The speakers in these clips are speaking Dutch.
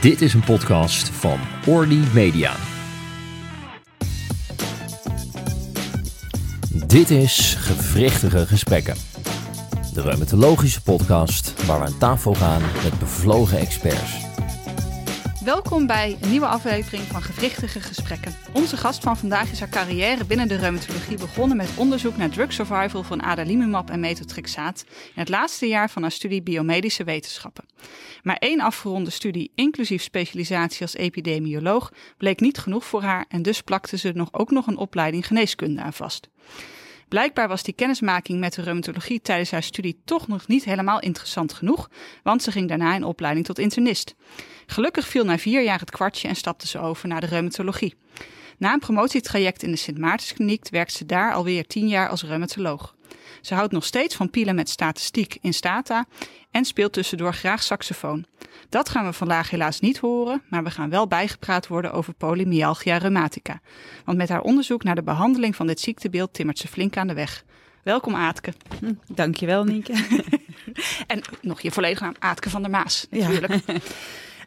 Dit is een podcast van Orly Media. Dit is Gewrichtige Gesprekken. De reumatologische podcast waar we aan tafel gaan met bevlogen experts. Welkom bij een nieuwe aflevering van Gewrichtige Gesprekken. Onze gast van vandaag is haar carrière binnen de reumatologie begonnen met onderzoek naar drug survival van adalimumab en methotrexaat in het laatste jaar van haar studie biomedische wetenschappen. Maar één afgeronde studie, inclusief specialisatie als epidemioloog, bleek niet genoeg voor haar en dus plakte ze nog ook nog een opleiding geneeskunde aan vast. Blijkbaar was die kennismaking met de reumatologie tijdens haar studie toch nog niet helemaal interessant genoeg, want ze ging daarna in opleiding tot internist. Gelukkig viel na vier jaar het kwartje en stapte ze over naar de reumatologie. Na een promotietraject in de Sint Maartenskliniek werkt ze daar alweer tien jaar als reumatoloog. Ze houdt nog steeds van pielen met statistiek in Stata en speelt tussendoor graag saxofoon. Dat gaan we vandaag helaas niet horen, maar we gaan wel bijgepraat worden over polymyalgia rheumatica. Want met haar onderzoek naar de behandeling van dit ziektebeeld timmert ze flink aan de weg. Welkom Aatke. Hm, dankjewel Nienke. en nog je volledige naam, Aatke van der Maas natuurlijk. Ja.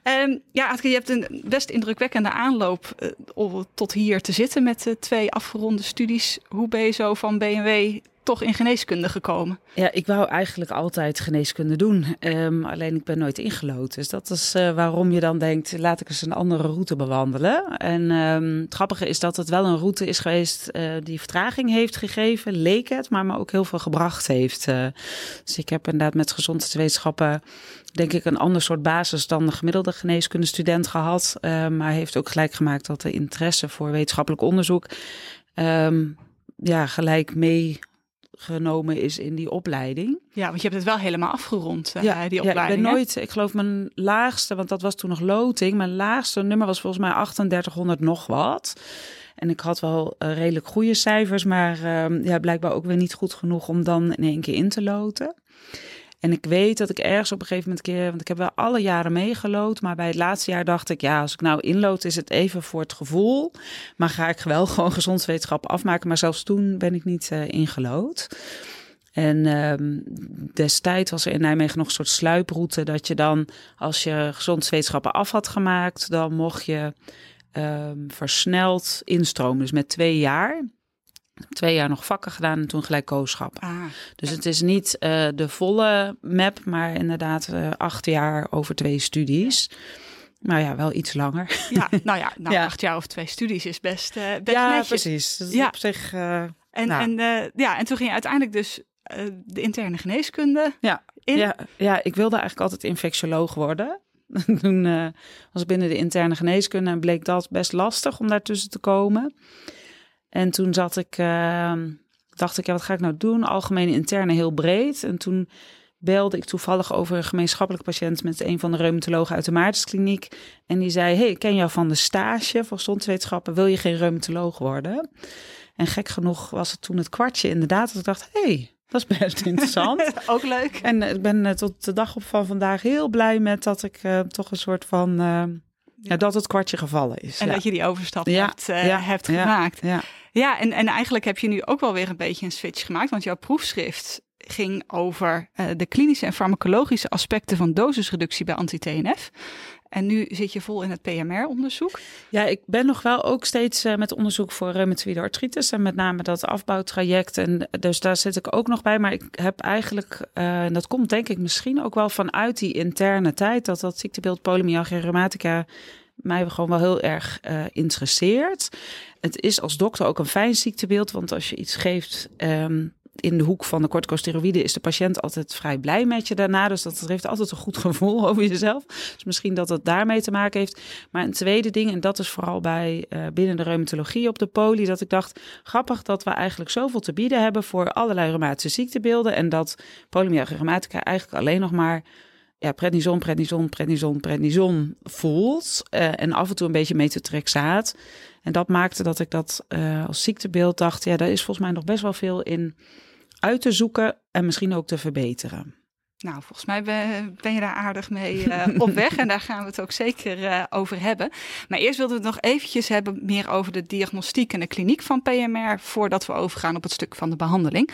Um, ja, Aatke, je hebt een best indrukwekkende aanloop uh, om tot hier te zitten met uh, twee afgeronde studies. Hoe ben je zo van BMW toch in geneeskunde gekomen? Ja, ik wou eigenlijk altijd geneeskunde doen. Um, alleen ik ben nooit ingelood. Dus dat is uh, waarom je dan denkt, laat ik eens een andere route bewandelen. En um, het grappige is dat het wel een route is geweest uh, die vertraging heeft gegeven, leek het, maar me ook heel veel gebracht heeft. Uh, dus ik heb inderdaad met gezondheidswetenschappen denk ik een ander soort basis dan de gemiddelde geneeskundestudent gehad. Maar heeft ook gelijk gemaakt dat de interesse voor wetenschappelijk onderzoek um, ja, gelijk mee genomen is in die opleiding. Ja, want je hebt het wel helemaal afgerond, hè, ja, die opleiding. Ja, ik ben nooit, ik geloof mijn laagste, want dat was toen nog loting, mijn laagste nummer was volgens mij 3800 nog wat. En ik had wel uh, redelijk goede cijfers, maar uh, ja, blijkbaar ook weer niet goed genoeg om dan in één keer in te loten. En ik weet dat ik ergens op een gegeven moment keer, want ik heb wel alle jaren meegelood, maar bij het laatste jaar dacht ik, ja, als ik nou inlood, is het even voor het gevoel, maar ga ik wel gewoon gezondheidswetenschap afmaken. Maar zelfs toen ben ik niet uh, ingelood. En um, destijds was er in Nijmegen nog een soort sluiproute dat je dan, als je gezondheidswetenschappen af had gemaakt, dan mocht je um, versneld instromen. Dus met twee jaar twee jaar nog vakken gedaan en toen gelijk kooschap. Ah, dus het is niet uh, de volle map, maar inderdaad uh, acht jaar over twee studies. Nou ja, wel iets langer. Ja, nou ja, nou, ja. acht jaar over twee studies is best, uh, best ja, netjes. precies. Dat ja, op zich. en, nou. en, ja, en toen ging je uiteindelijk dus de interne geneeskunde. Ja, in. ja, ja, ik wilde eigenlijk altijd infectioloog worden. toen was ik binnen de interne geneeskunde en bleek dat best lastig om daartussen te komen. En toen zat ik, uh, dacht ik, ja, wat ga ik nou doen? Algemene interne heel breed. En toen belde ik toevallig over een gemeenschappelijk patiënt met een van de reumatologen uit de Maartenskliniek. En die zei, hey, ik ken jou van de stage voor gezondwetenschappen, wil je geen reumatoloog worden? En gek genoeg was het toen het kwartje inderdaad dat ik dacht, hey, dat is best interessant. Ook leuk. En ik ben uh, tot de dag op van vandaag heel blij met dat ik uh, toch een soort van... Uh, ja, dat het kwartje gevallen is. En ja. dat je die overstap ja, hebt, uh, hebt gemaakt. Ja, ja. en, en eigenlijk heb je nu ook wel weer een beetje een switch gemaakt. Want jouw proefschrift ging over uh, de klinische en farmacologische aspecten van dosisreductie bij anti-TNF. En nu zit je vol in het PMR-onderzoek. Ja, ik ben nog wel ook steeds uh, met onderzoek voor reumatoïde artritis. En met name dat afbouwtraject. En dus daar zit ik ook nog bij. Maar ik heb eigenlijk, en dat komt denk ik misschien ook wel vanuit die interne tijd... dat dat ziektebeeld polymyalgia rheumatica mij gewoon wel heel erg uh, interesseert. Het is als dokter ook een fijn ziektebeeld. Want als je iets geeft... Um, in de hoek van de corticosteroïden is de patiënt altijd vrij blij met je daarna. Dus dat heeft altijd een goed gevoel over jezelf. Dus misschien dat het daarmee te maken heeft. Maar een tweede ding, en dat is vooral bij uh, binnen de reumatologie op de poli, dat ik dacht, grappig dat we eigenlijk zoveel te bieden hebben voor allerlei reumatische ziektebeelden. En dat polymyalgia rheumatica eigenlijk alleen nog maar ja, prednison, prednison, prednison, prednison voelt. Uh, en af en toe een beetje metotrexaat. En dat maakte dat ik dat uh, als ziektebeeld dacht, ja, daar is volgens mij nog best wel veel in uit te zoeken en misschien ook te verbeteren. Nou, volgens mij ben, ben je daar aardig mee uh, op weg en daar gaan we het ook zeker over hebben. Maar eerst wilden we het nog eventjes hebben meer over de diagnostiek en de kliniek van PMR voordat we overgaan op het stuk van de behandeling.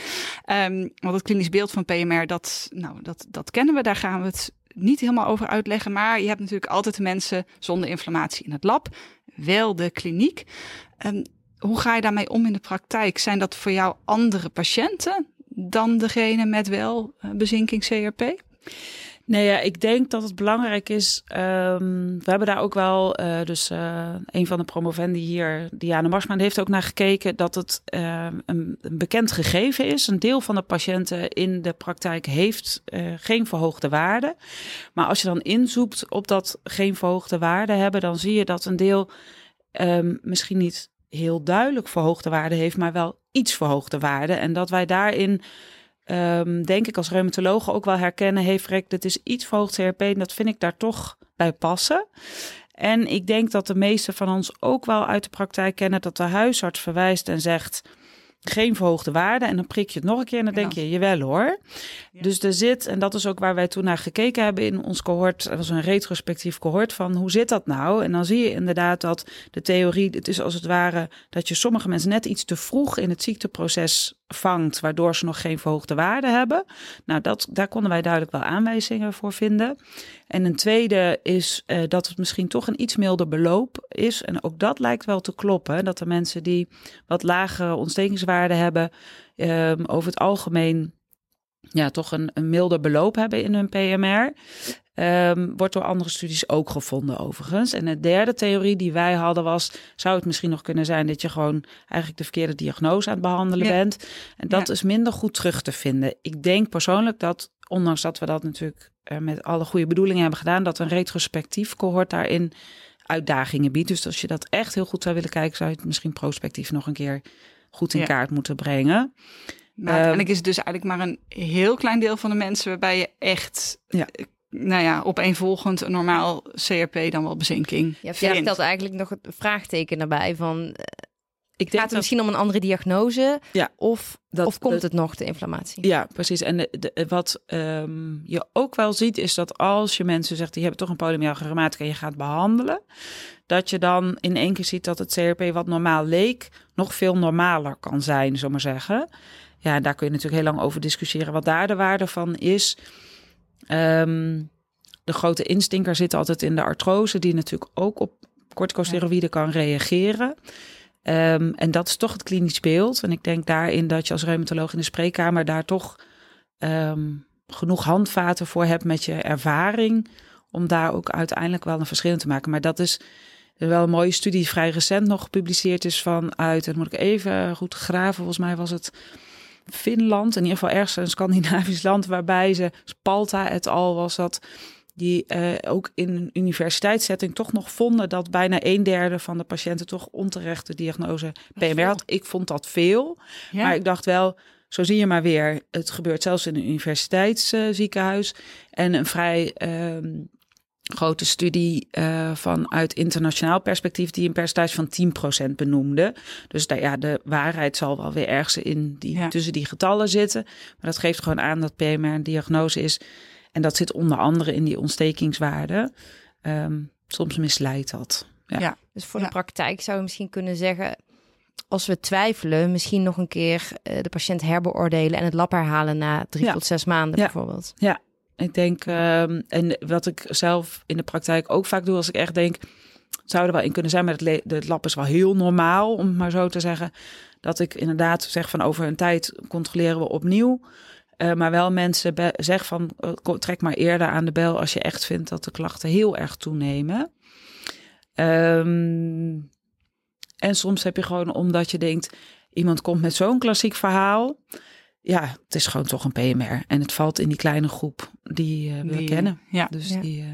Um, want het klinisch beeld van PMR, dat, nou, dat, dat kennen we, daar gaan we het niet helemaal over uitleggen. Maar je hebt natuurlijk altijd de mensen zonder inflammatie in het lab, wel de kliniek. Um, hoe ga je daarmee om in de praktijk? Zijn dat voor jou andere patiënten dan degene met wel eh, bezinking CRP? Nee, ja, ik denk dat het belangrijk is. Um, we hebben daar ook wel, uh, dus uh, een van de promovendi hier, Diana Marsman, heeft ook naar gekeken dat het uh, een, bekend gegeven is. Een deel van de patiënten in de praktijk heeft geen verhoogde waarde. Maar als je dan inzoekt op dat geen verhoogde waarde hebben, dan zie je dat een deel um, misschien niet heel duidelijk verhoogde waarde heeft, maar wel iets verhoogde waarde. En dat wij daarin, um, denk ik, als reumatologen ook wel herkennen, heeft Rek, dit is iets verhoogd CRP en dat vind ik daar toch bij passen. En ik denk dat de meeste van ons ook wel uit de praktijk kennen dat de huisarts verwijst en zegt geen verhoogde waarde. En dan prik je het nog een keer en dan denk je, jawel hoor. Dus er zit, en dat is ook waar wij toen naar gekeken hebben in ons cohort. Dat was een retrospectief cohort van hoe zit dat nou? En dan zie je inderdaad dat de theorie, het is als het ware dat je sommige mensen net iets te vroeg in het ziekteproces vangt, waardoor ze nog geen verhoogde waarde hebben. Nou, dat, daar konden wij duidelijk wel aanwijzingen voor vinden. En een tweede is uh, dat het misschien toch een iets milder beloop is. En ook dat lijkt wel te kloppen. Dat de mensen die wat lagere ontstekingswaarden hebben, um, over het algemeen ja, toch een, een milder beloop hebben in hun PMR. Um, wordt door andere studies ook gevonden overigens. En de derde theorie die wij hadden was, zou het misschien nog kunnen zijn dat je gewoon eigenlijk de verkeerde diagnose aan het behandelen ja. bent. En dat ja. is minder goed terug te vinden. Ik denk persoonlijk dat, ondanks dat we dat natuurlijk uh, met alle goede bedoelingen hebben gedaan, dat een retrospectief cohort daarin uitdagingen biedt. Dus als je dat echt heel goed zou willen kijken, zou je het misschien prospectief nog een keer goed in ja. kaart moeten brengen. Maar uiteindelijk is het dus eigenlijk maar een heel klein deel van de mensen waarbij je echt ja nou ja, opeenvolgend een normaal CRP dan wel bezinking. Ja, jij stelt eigenlijk nog het vraagteken erbij van... Uh, ik denk gaat het misschien om een andere diagnose? Ja, of, dat, of komt dat, het nog, de inflammatie? Ja, precies. En de, de, wat um, je ook wel ziet, is dat als je mensen zegt... die hebben toch een polymyalgia rheumatica en je gaat behandelen... dat je dan in één keer ziet dat het CRP wat normaal leek... nog veel normaler kan zijn, zomaar maar zeggen. Ja, daar kun je natuurlijk heel lang over discussiëren... wat daar de waarde van is... Um, de grote instinker zit altijd in de artrose, die natuurlijk ook op corticosteroïden kan reageren. Um, en dat is toch het klinisch beeld. En ik denk daarin dat je als reumatoloog in de spreekkamer daar toch um, genoeg handvaten voor hebt met je ervaring. Om daar ook uiteindelijk wel een verschil in te maken. Maar dat is wel een mooie studie, die vrij recent nog gepubliceerd is vanuit, en moet ik even goed graven, volgens mij was het Finland, in ieder geval ergens een Scandinavisch land, waarbij ze, Spalta et al was dat, die uh, ook in een universiteitssetting toch nog vonden dat bijna een derde van de patiënten toch onterechte diagnose PMR had. Ik vond dat veel, ja. maar ik dacht wel, zo zie je maar weer, het gebeurt zelfs in een universiteitsziekenhuis uh, en een vrij uh, grote studie uh, vanuit internationaal perspectief die een percentage van 10% benoemde. Dus daar, ja, de waarheid zal wel weer ergens in die, ja. tussen die getallen zitten. Maar dat geeft gewoon aan dat PMR een diagnose is. En dat zit onder andere in die ontstekingswaarde. Um, soms misleidt dat. Ja. ja dus voor de praktijk zou je misschien kunnen zeggen... als we twijfelen, misschien nog een keer uh, de patiënt herbeoordelen... en het lab herhalen na drie tot zes maanden bijvoorbeeld. Ja, ik denk, um, en wat ik zelf in de praktijk ook vaak doe, als ik echt denk, zou er wel in kunnen zijn, maar het, het lab is wel heel normaal, om het maar zo te zeggen. Dat ik inderdaad zeg van over een tijd controleren we opnieuw. Uh, maar wel mensen zeg van uh, trek maar eerder aan de bel als je echt vindt dat de klachten heel erg toenemen. Um, en soms heb je gewoon omdat je denkt, iemand komt met zo'n klassiek verhaal ja, het is gewoon toch een PMR. En het valt in die kleine groep die uh, we die, kennen. Ja. Dus ja. Die, uh...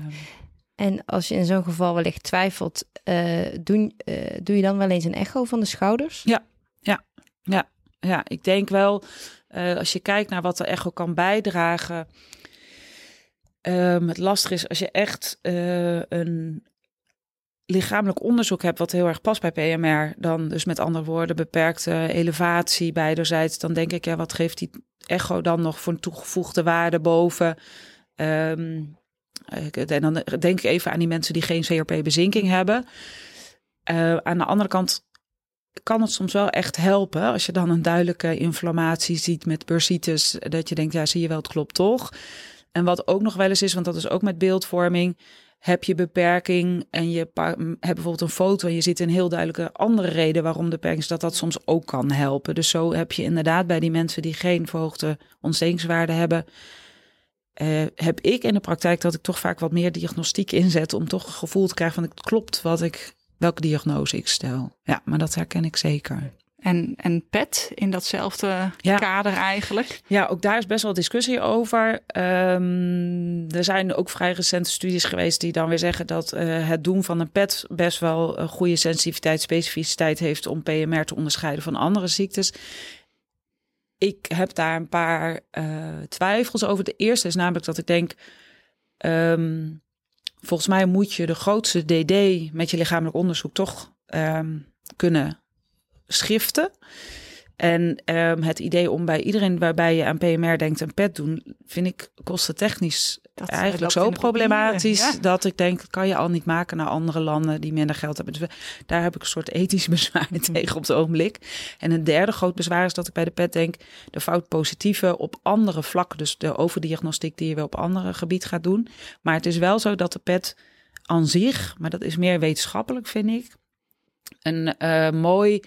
En als je in zo'n geval wellicht twijfelt, uh, doe, doe je dan wel eens een echo van de schouders? Ja, ja, ja. ja. Ik denk wel, als je kijkt naar wat de echo kan bijdragen. Um, het lastige is als je echt een lichamelijk onderzoek hebt wat heel erg past bij PMR, dan dus met andere woorden beperkte elevatie beiderzijds, dan denk ik, ja, wat geeft die echo dan nog voor een toegevoegde waarde boven? Um, en dan denk ik even aan die mensen die geen CRP-bezinking hebben. Uh, aan de andere kant kan het soms wel echt helpen als je dan een duidelijke inflammatie ziet met bursitis, dat je denkt, ja, zie je wel, het klopt toch. En wat ook nog wel eens is, want dat is ook met beeldvorming. Heb je beperking en je hebt bijvoorbeeld een foto en je ziet een heel duidelijke andere reden waarom de beperking is, dat dat soms ook kan helpen. Dus zo heb je inderdaad bij die mensen die geen verhoogde ontstekingswaarde hebben, uh, heb ik in de praktijk dat ik toch vaak wat meer diagnostiek inzet om toch een gevoel te krijgen van het klopt wat ik, welke diagnose ik stel. Ja, maar dat herken ik zeker. En, en PET in datzelfde kader eigenlijk? Ja, ook daar is best wel discussie over. Um, er zijn ook vrij recente studies geweest die dan weer zeggen dat uh, het doen van een PET best wel een goede sensitiviteit, specificiteit heeft om PMR te onderscheiden van andere ziektes. Ik heb daar een paar uh, twijfels over. De eerste is namelijk dat ik denk. Um, volgens mij moet je de grootste DD met je lichamelijk onderzoek toch um, kunnen schriften. En um, het idee om bij iedereen waarbij je aan PMR denkt een pet doen, vind ik kostentechnisch dat eigenlijk zo problematisch dat ik denk, kan je al niet maken naar andere landen die minder geld hebben. Dus daar heb ik een soort ethisch bezwaar tegen op het ogenblik. En een derde groot bezwaar is dat ik bij de pet denk, de fout positieve op andere vlakken, dus de overdiagnostiek die je wel op andere gebied gaat doen. Maar het is wel zo dat de pet aan zich, maar dat is meer wetenschappelijk vind ik, een uh, mooi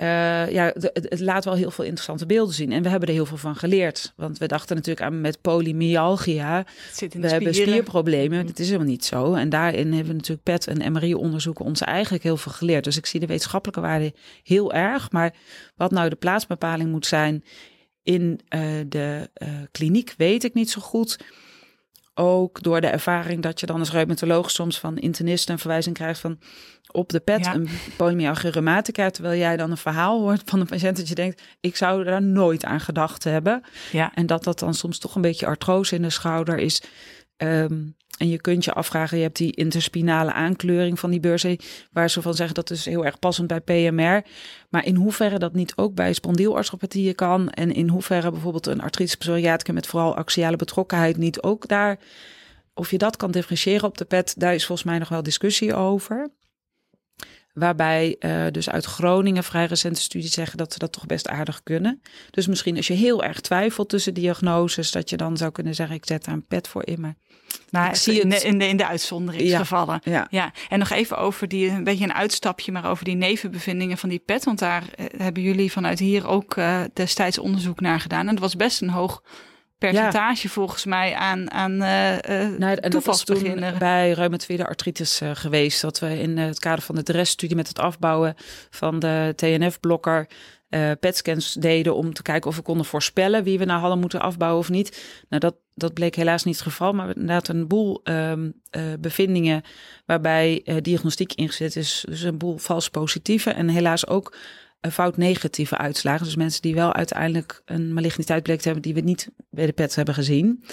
uh, ja, het, laat wel heel veel interessante beelden zien. En we hebben er heel veel van geleerd. Want we dachten natuurlijk aan met polymyalgia. we hebben spierproblemen. Dat is helemaal niet zo. En daarin hebben we natuurlijk PET en MRI-onderzoeken ons eigenlijk heel veel geleerd. Dus ik zie de wetenschappelijke waarde heel erg. Maar wat nou de plaatsbepaling moet zijn in uh, de uh, kliniek, weet ik niet zo goed. Ook door de ervaring dat je dan als reumatoloog soms van internisten een verwijzing krijgt van op de pet een polymyalgia rheumatica, terwijl jij dan een verhaal hoort van een patiënt dat je denkt, ik zou daar nooit aan gedacht hebben. Ja. En dat dat dan soms toch een beetje artrose in de schouder is. Um, en je kunt je afvragen, je hebt die interspinale aankleuring van die beurzen, waar ze van zeggen dat is heel erg passend bij PMR. Maar in hoeverre dat niet ook bij spondielarthropathieën kan en in hoeverre bijvoorbeeld een artritis psoriatica met vooral axiale betrokkenheid niet ook daar, of je dat kan differentiëren op de pet, daar is volgens mij nog wel discussie over. Waarbij uh, dus uit Groningen vrij recente studies zeggen dat ze dat toch best aardig kunnen. Dus misschien als je heel erg twijfelt tussen diagnoses, dat je dan zou kunnen zeggen: ik zet daar een pet voor in. Maar nou, ik zie het in de, in de uitzonderingsgevallen. Ja, ja. ja, en nog even over die, een beetje een uitstapje, maar over die nevenbevindingen van die pet. Want daar eh, hebben jullie vanuit hier ook uh, destijds onderzoek naar gedaan. En dat was best een hoog percentage volgens mij aan, aan uh, nou, en dat was toen bij reumatoïde artritis uh, geweest. Dat we in het kader van de DRES-studie met het afbouwen van de TNF-blokker uh, PET-scans deden om te kijken of we konden voorspellen wie we nou hadden moeten afbouwen of niet. Nou, dat, dat bleek helaas niet het geval, maar inderdaad een boel um, uh, bevindingen waarbij uh, diagnostiek ingezet is. Dus een boel vals positieve en helaas ook fout negatieve uitslagen. Dus mensen die wel uiteindelijk een maligniteit bleek te hebben die we niet bij de PET hebben gezien.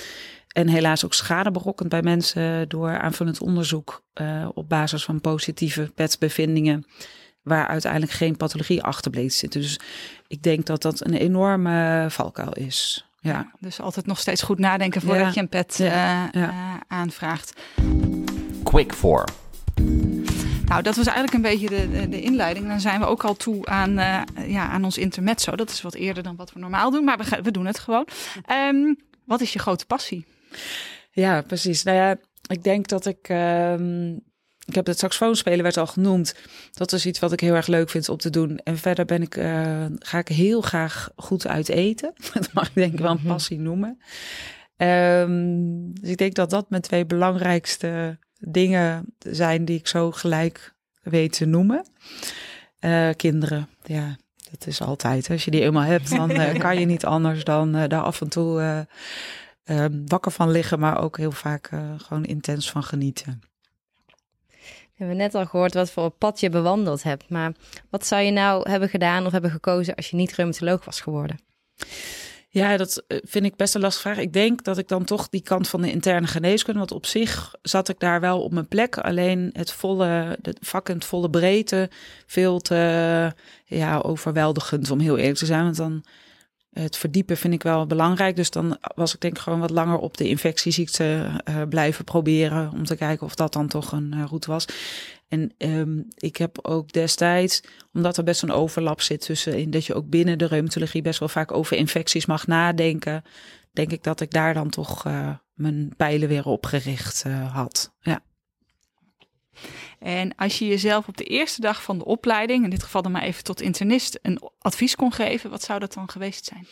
En helaas ook schade berokkend bij mensen door aanvullend onderzoek uh, op basis van positieve PET-bevindingen. Waar uiteindelijk geen pathologie achter bleek te zitten. Dus ik denk dat dat een enorme valkuil is. Ja. dus altijd nog steeds goed nadenken voordat ja. je een PET ja. Uh, uh, aanvraagt. Quick for. Nou, dat was eigenlijk een beetje de, de, inleiding. Dan zijn we ook al toe aan, uh, ja, aan ons intermezzo. Dat is wat eerder dan wat we normaal doen, maar we, we doen het gewoon. Um, wat is je grote passie? Ja, precies. Nou ja, ik denk dat ik. Um, ik heb het saxofoonspelen werd al genoemd. Dat is iets wat ik heel erg leuk vind om te doen. En verder ben ik, uh, ga ik heel graag goed uit eten. Dat mag ik denk ik wel een mhm. passie noemen. Um, dus ik denk dat dat mijn twee belangrijkste dingen zijn die ik zo gelijk weet te noemen. Uh, kinderen, ja, dat is altijd. Als je die eenmaal hebt, dan uh, kan je niet anders dan uh, daar af en toe ehm, wakker van liggen, maar ook heel vaak gewoon intens van genieten. We hebben net al gehoord wat voor pad je bewandeld hebt. Maar wat zou je nou hebben gedaan of hebben gekozen als je niet reumatoloog was geworden? Ja, dat eh, vind ik best een lastige vraag. Ik denk dat ik dan toch die kant van de interne geneeskunde, want op zich zat ik daar wel op mijn plek. Alleen het volle, de vak het volle breedte, veel te ja, overweldigend om heel eerlijk te zijn. Want dan het verdiepen vind ik wel belangrijk. Dus dan was ik denk ik gewoon wat langer op de infectieziekte uh, blijven proberen. Om te kijken of dat dan toch een uh, route was. En um, ik heb ook destijds, omdat er best een overlap zit tussen in dat je ook binnen de reumatologie best wel vaak over infecties mag nadenken. denk ik dat ik daar dan toch mijn pijlen weer op gericht had. Ja. En als je jezelf op de eerste dag van de opleiding, in dit geval dan maar even tot internist, een advies kon geven, wat zou dat dan geweest zijn?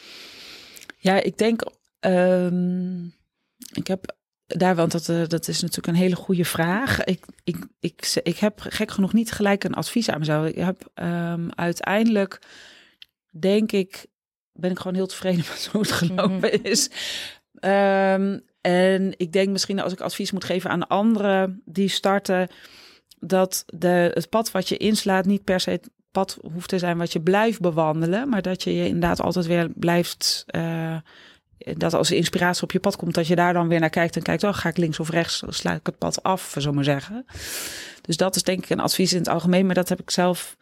Ja, ik denk, um, ik heb daar, want dat, uh, dat is natuurlijk een hele goede vraag. Ik, ik, ik, ik heb gek genoeg niet gelijk een advies aan mezelf. Ik heb um, uiteindelijk, denk ik, ben ik gewoon heel tevreden met hoe het gelopen mhm. is. Um, en ik denk misschien als ik advies moet geven aan anderen die starten, dat de, het pad wat je inslaat niet per se het pad hoeft te zijn wat je blijft bewandelen, maar dat je je inderdaad altijd weer blijft. Uh, dat als inspiratie op je pad komt, dat je daar dan weer naar kijkt en kijkt, oh, ga ik links of rechts, sla ik het pad af, zo maar zeggen. Dus dat is denk ik een advies in het algemeen, maar dat heb ik zelf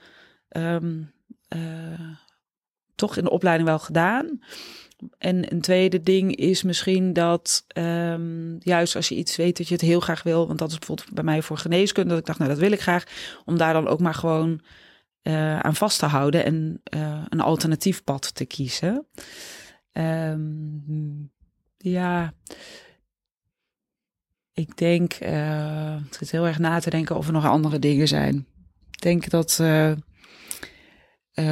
um, uh, toch in de opleiding wel gedaan. En een tweede ding is misschien dat um, juist als je iets weet dat je het heel graag wil, want dat is bijvoorbeeld bij mij voor geneeskunde, dat ik dacht, nou dat wil ik graag, om daar dan ook maar gewoon uh, aan vast te houden en uh, een alternatief pad te kiezen. Um, ja, ik denk, uh, het is heel erg na te denken of er nog andere dingen zijn. Ik denk dat uh,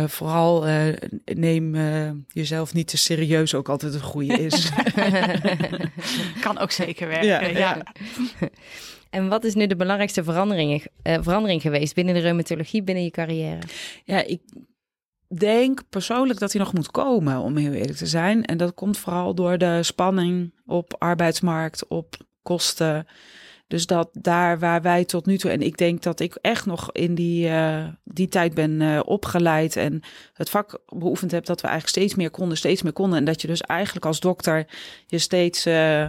vooral uh, neem uh, jezelf niet te serieus ook altijd een goede is. kan ook zeker werken, ja. ja. En wat is nu de belangrijkste verandering, verandering geweest binnen de reumatologie, binnen je carrière? Ja, ik denk persoonlijk dat hij nog moet komen, om heel eerlijk te zijn. En dat komt vooral door de spanning op arbeidsmarkt, op kosten. Dus dat daar waar wij tot nu toe, en ik denk dat ik echt nog in die, uh, die tijd ben uh, opgeleid en het vak beoefend heb, dat we eigenlijk steeds meer konden, steeds meer konden. En dat je dus eigenlijk als dokter je steeds, uh,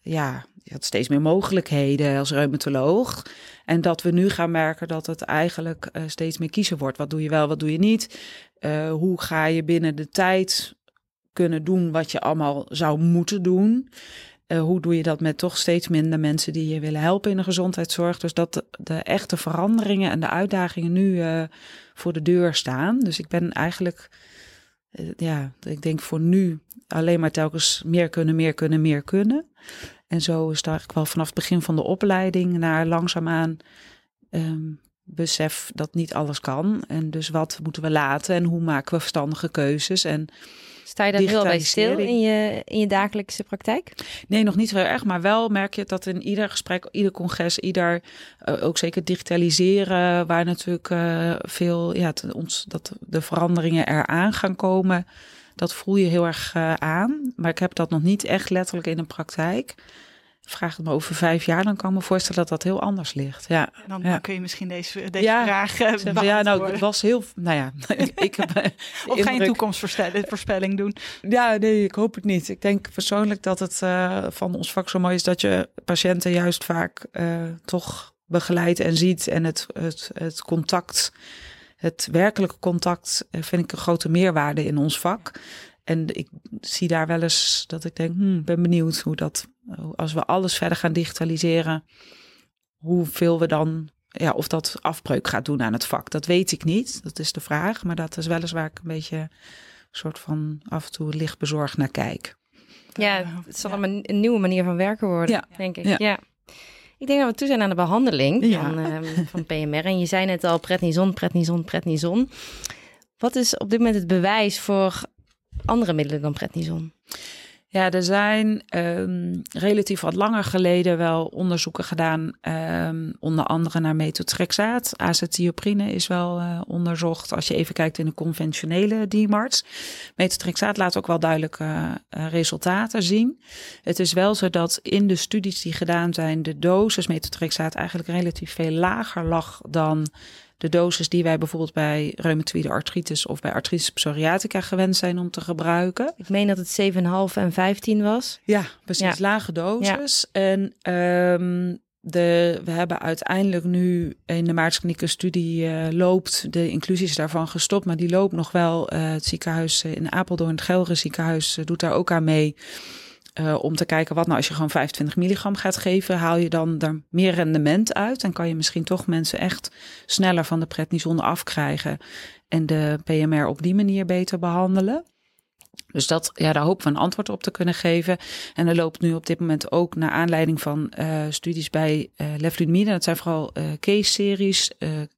ja, je had steeds meer mogelijkheden als reumatoloog. En dat we nu gaan merken dat het eigenlijk steeds meer kiezen wordt. Wat doe je wel, wat doe je niet? hoe ga je binnen de tijd kunnen doen wat je allemaal zou moeten doen? Uh, hoe doe je dat met toch steeds minder mensen die je willen helpen in de gezondheidszorg? Dus dat de, de echte veranderingen en de uitdagingen nu voor de deur staan. Dus ik ben eigenlijk, ja, ik denk voor nu alleen maar telkens meer kunnen, meer kunnen, meer kunnen. En zo is het eigenlijk wel vanaf het begin van de opleiding naar langzaamaan um, besef dat niet alles kan. En dus wat moeten we laten en hoe maken we verstandige keuzes en Sta je daar heel bij stil in je, in je dagelijkse praktijk? Nee, nog niet zo erg. Maar wel merk je dat in ieder gesprek, ieder congres, ieder uh, ook zeker digitaliseren, waar natuurlijk uh, veel, ja, ons, dat de veranderingen eraan gaan komen. Dat voel je heel erg uh, aan. Maar ik heb dat nog niet echt letterlijk in de praktijk vraag het me over vijf jaar, dan kan ik me voorstellen dat dat heel anders ligt. Ja, dan, ja. kun je misschien deze, deze vraag uh, Ja, nou, het was heel, nou ja. ik heb, uh, of geen toekomstvoorspelling doen. Ja, nee, ik hoop het niet. Ik denk persoonlijk dat het uh, van ons vak zo mooi is dat je patiënten juist vaak toch begeleidt en ziet en het, het, het contact, het werkelijke contact, vind ik een grote meerwaarde in ons vak. En ik zie daar wel eens dat ik denk, hmm, ben benieuwd hoe dat, als we alles verder gaan digitaliseren, hoeveel we dan, ja, of dat afbreuk gaat doen aan het vak. Dat weet ik niet, dat is de vraag. Maar dat is wel eens waar ik een beetje een soort van af en toe licht bezorgd naar kijk. Ja, het zal ja. een nieuwe manier van werken worden, ja. denk ik. Ja. ja. Ik denk dat we toe zijn aan de behandeling van, um, van PMR. En je zei net al, prednison, prednison, prednison. Wat is op dit moment het bewijs voor andere middelen dan prednison? Ja, er zijn um, relatief wat langer geleden wel onderzoeken gedaan, um, onder andere naar methotrexaat. Azatioprine is wel uh, onderzocht als je even kijkt in de conventionele DMARDs. Methotrexaat laat ook wel duidelijke uh, resultaten zien. Het is wel zo dat in de studies die gedaan zijn, de dosis methotrexaat eigenlijk relatief veel lager lag dan de dosis die wij bijvoorbeeld bij reumatoïde artritis of bij artritis psoriatica gewend zijn om te gebruiken. Ik meen dat het 7,5 en 15 was. Ja, precies. Lage dosis. En um, de, we hebben uiteindelijk nu in de maartsklinieke studie uh, loopt, de inclusies daarvan gestopt, maar die loopt nog wel. Uh, het ziekenhuis in Apeldoorn, het Gelre ziekenhuis, uh, doet daar ook aan mee. Uh, om te kijken wat nou als je gewoon 25 milligram gaat geven, haal je dan er meer rendement uit. En kan je misschien toch mensen echt sneller van de prednison afkrijgen en de PMR op die manier beter behandelen. Dus dat, ja, daar hopen we een antwoord op te kunnen geven. En er loopt nu op dit moment ook naar aanleiding van uh, studies bij uh, leflunomide. Dat zijn vooral uh, case-series,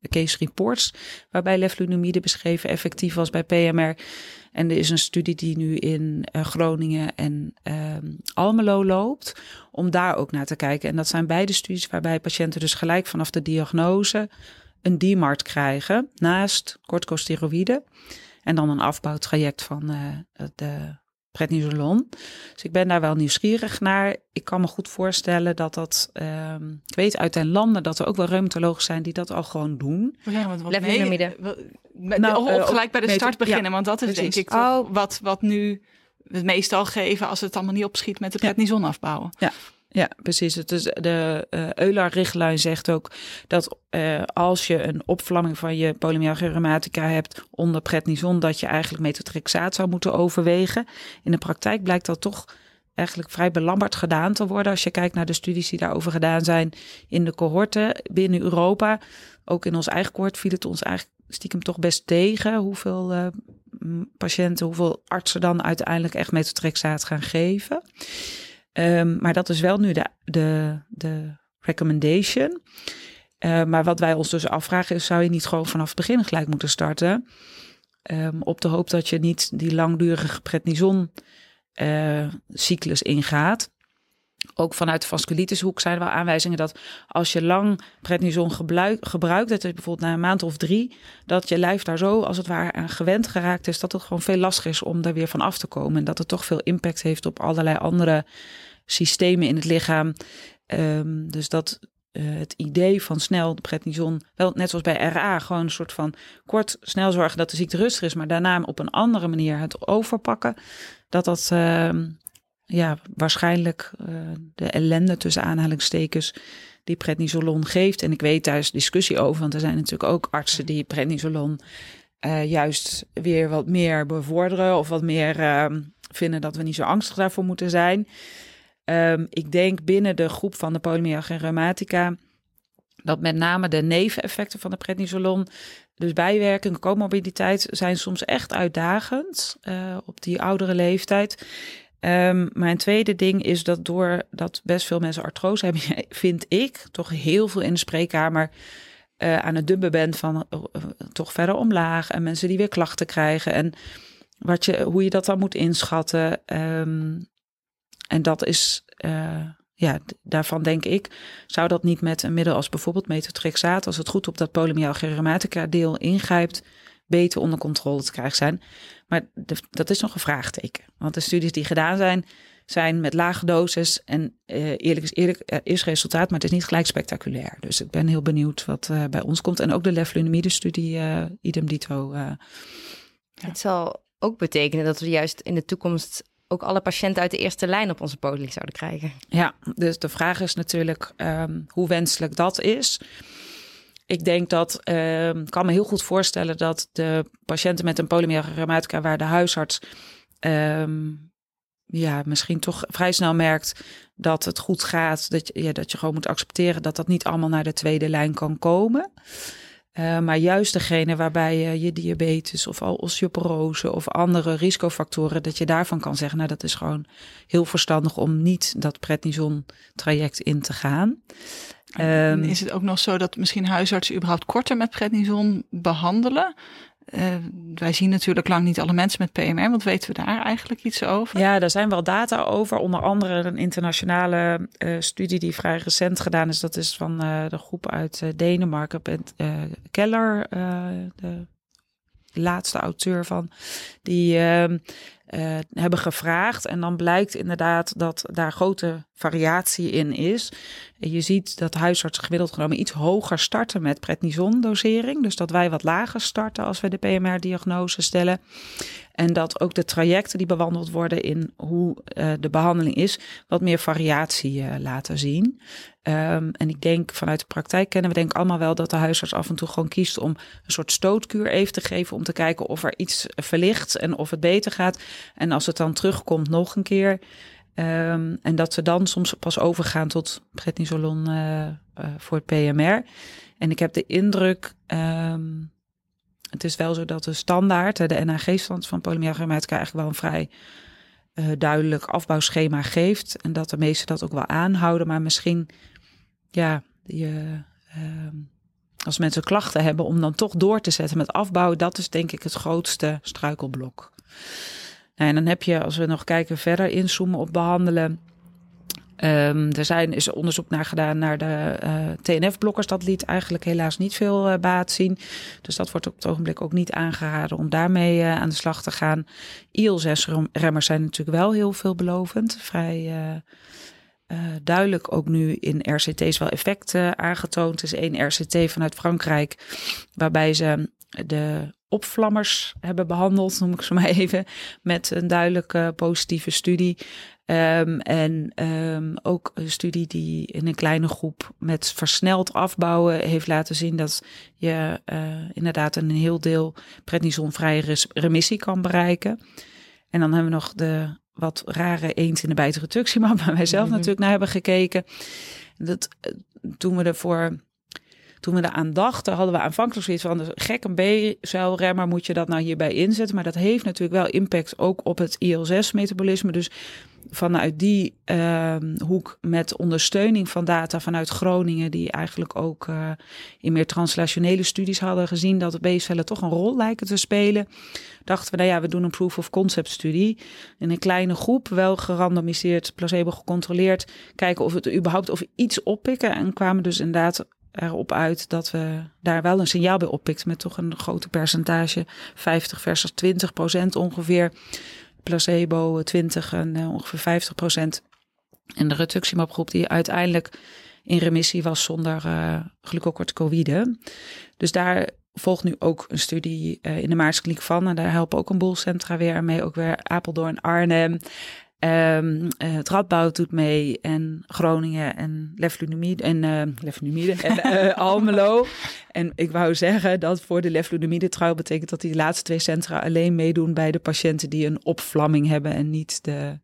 case reports, waarbij leflunomide beschreven effectief was bij PMR. En er is een studie die nu in Groningen en ehm, Almelo loopt, om daar ook naar te kijken. En dat zijn beide studies waarbij patiënten dus gelijk vanaf de diagnose een DMARD krijgen, naast corticosteroïden. En dan een afbouwtraject van uh, de prednisolon. Dus ik ben daar wel nieuwsgierig naar. Ik kan me goed voorstellen dat dat... Um, ik weet uit den landen dat er ook wel reumatologen zijn die dat al gewoon doen. Ja, want wat mee, nou, uh, gelijk bij de start beginnen. want dat is denk ik oh. wat, wat nu het meestal geven als het allemaal niet opschiet met de prednison afbouwen. Ja, ja, precies. Het is de uh, Euler-richtlijn zegt ook dat uh, als je een opvlamming van je polymyalgia rheumatica hebt onder prednison, dat je eigenlijk metotrexaat zou moeten overwegen. In de praktijk blijkt dat toch eigenlijk vrij belabberd gedaan te worden. Als je kijkt naar de studies die daarover gedaan zijn in de cohorten binnen Europa. Ook in ons eigen cohort viel het ons eigenlijk stiekem toch best tegen hoeveel uh, patiënten, hoeveel artsen dan uiteindelijk echt metotrexaat gaan geven. Um, maar dat is wel nu de, de, de recommendation. Uh, maar wat wij ons dus afvragen is, zou je niet gewoon vanaf het begin gelijk moeten starten? Um, op de hoop dat je niet die langdurige prednison uh, cyclus ingaat. Ook vanuit de vasculitishoek zijn er wel aanwijzingen dat als je lang prednison gebruikt, dat bijvoorbeeld na een maand of drie, dat je lijf daar zo als het ware aan gewend geraakt is, dat het gewoon veel lastiger is om daar weer van af te komen. En dat het toch veel impact heeft op allerlei andere systemen in het lichaam. Um, dus dat uh, het idee van snel de prednison, wel net zoals bij RA, gewoon een soort van kort snel zorgen dat de ziekte rustig is, maar daarna op een andere manier het overpakken, dat dat uh, ja, waarschijnlijk uh, de ellende tussen aanhalingstekens die prednisolon geeft. En ik weet daar is discussie over, want er zijn natuurlijk ook artsen die prednisolon uh, juist weer wat meer bevorderen of wat meer ehm, vinden dat we niet zo angstig daarvoor moeten zijn. Um, ik denk binnen de groep van de polymyalgia rheumatica dat met name de neveneffecten van de prednisolon, dus bijwerkingen, comorbiditeit, zijn soms echt uitdagend uh, op die oudere leeftijd. Um, een tweede ding is dat doordat best veel mensen artrose hebben, vind ik toch heel veel in de spreekkamer uh, aan het dubben bent van uh, toch verder omlaag en mensen die weer klachten krijgen en wat je, hoe je dat dan moet inschatten. Um, en dat is, ja, daarvan denk ik, zou dat niet met een middel als bijvoorbeeld metotrexaat, als het goed op dat polymyalgia rheumatica deel ingrijpt, beter onder controle te krijgen zijn. Maar dat is nog een vraagteken. Want de studies die gedaan zijn, zijn met lage doses. En uh, eerlijk is eerlijk, er is resultaat, maar het is niet gelijk spectaculair. Dus ik ben heel benieuwd wat uh, bij ons komt. En ook de leflunomide-studie, idem dito. Ja. Het zal ook betekenen dat we juist in de toekomst ook alle patiënten uit de eerste lijn op onze poli zouden krijgen. Ja, dus de vraag is natuurlijk um, hoe wenselijk dat is. Ik denk dat, um, kan me heel goed voorstellen dat de patiënten met een polymyalgia waar de huisarts um, ja, misschien toch vrij snel merkt dat het goed gaat, dat je, ja, dat je gewoon moet accepteren dat dat niet allemaal naar de tweede lijn kan komen. Uh, maar juist degene waarbij je je diabetes of al osteoporose of andere risicofactoren, dat je daarvan kan zeggen, nou dat is gewoon heel verstandig om niet dat prednison traject in te gaan. Um, is het ook nog zo dat misschien huisartsen überhaupt korter met prednison behandelen? Uh, wij zien natuurlijk lang niet alle mensen met PMR. Wat weten we daar eigenlijk iets over? Ja, daar zijn wel data over. Onder andere een internationale uh, studie die vrij recent gedaan is. Dat is van uh, de groep uit Denemarken. Keller, de laatste auteur van. Die ehm, uh, hebben gevraagd. En dan blijkt inderdaad dat daar grote variatie in is. Je ziet dat huisartsen gemiddeld genomen iets hoger starten met prednison-dosering. Dus dat wij wat lager starten als we de PMR-diagnose stellen. En dat ook de trajecten die bewandeld worden in hoe uh, de behandeling is, wat meer variatie uh, laten zien. Um, en ik denk vanuit de praktijk kennen we denk ik allemaal wel dat de huisarts af en toe gewoon kiest om een soort stootkuur even te geven. Om te kijken of er iets verlicht en of het beter gaat. En als het dan terugkomt nog een keer. Um, en dat ze dan soms pas overgaan tot prednisolon uh, uh, voor het PMR. En ik heb de indruk um, het is wel zo dat de standaard, de NAG-stand van polymyalgia eigenlijk wel een vrij uh, duidelijk afbouwschema geeft. En dat de meesten dat ook wel aanhouden. Maar misschien, ja, je, uh, als mensen klachten hebben om dan toch door te zetten met afbouwen, dat is denk ik het grootste struikelblok. Nou, en dan heb je, als we nog kijken verder inzoomen op behandelen. Um, er zijn, is onderzoek naar gedaan naar de uh, TNF-blokkers. Dat liet eigenlijk helaas niet veel uh, baat zien. Dus dat wordt op het ogenblik ook niet aangeraden om daarmee uh, aan de slag te gaan. IL-6-remmers zijn natuurlijk wel heel veelbelovend. Vrij duidelijk ook nu in RCT's wel effect aangetoond. Er is één RCT vanuit Frankrijk waarbij ze de opvlammers hebben behandeld, noem ik ze maar even, met een duidelijke positieve studie. Um, en um, ook een studie die in een kleine groep met versneld afbouwen heeft laten zien dat je uh, inderdaad een heel deel prednisonvrije remissie kan bereiken. En dan hebben we nog de wat rare eens in de bijt reductiemap, waar wij zelf mm -hmm. natuurlijk naar hebben gekeken. Dat, eh, toen we ervoor toen we eraan dachten, hadden we aanvankelijk zoiets van... de gek een B-celremmer, moet je dat nou hierbij inzetten? Maar dat heeft natuurlijk wel impact ook op het IL-6-metabolisme. Dus vanuit die uh, hoek met ondersteuning van data vanuit Groningen... die eigenlijk ook uh, in meer translationele studies hadden gezien... dat B-cellen toch een rol lijken te spelen... dachten we, nou ja, we doen een proof-of-concept-studie... in een kleine groep, wel gerandomiseerd, placebo gecontroleerd... kijken of het überhaupt of iets oppikken... en kwamen dus inderdaad erop uit dat we daar wel een signaal bij oppikten met toch een grote percentage, 50 versus 20 procent ongeveer. Placebo 20 en uh, ongeveer 50 procent. En de retuximab die uiteindelijk in remissie was zonder uh. Dus daar volgt nu ook een studie in de Maarskliniek van. En daar helpen ook een boel centra weer mee. Ook weer Apeldoorn, Arnhem. Um, uh, het Radboud doet mee en Groningen en Leflunomide en uh, Leflunomide en uh, Almelo. En ik wou zeggen dat voor de Leflunomide trial betekent dat die laatste twee centra alleen meedoen bij de patiënten die een opvlamming hebben en niet de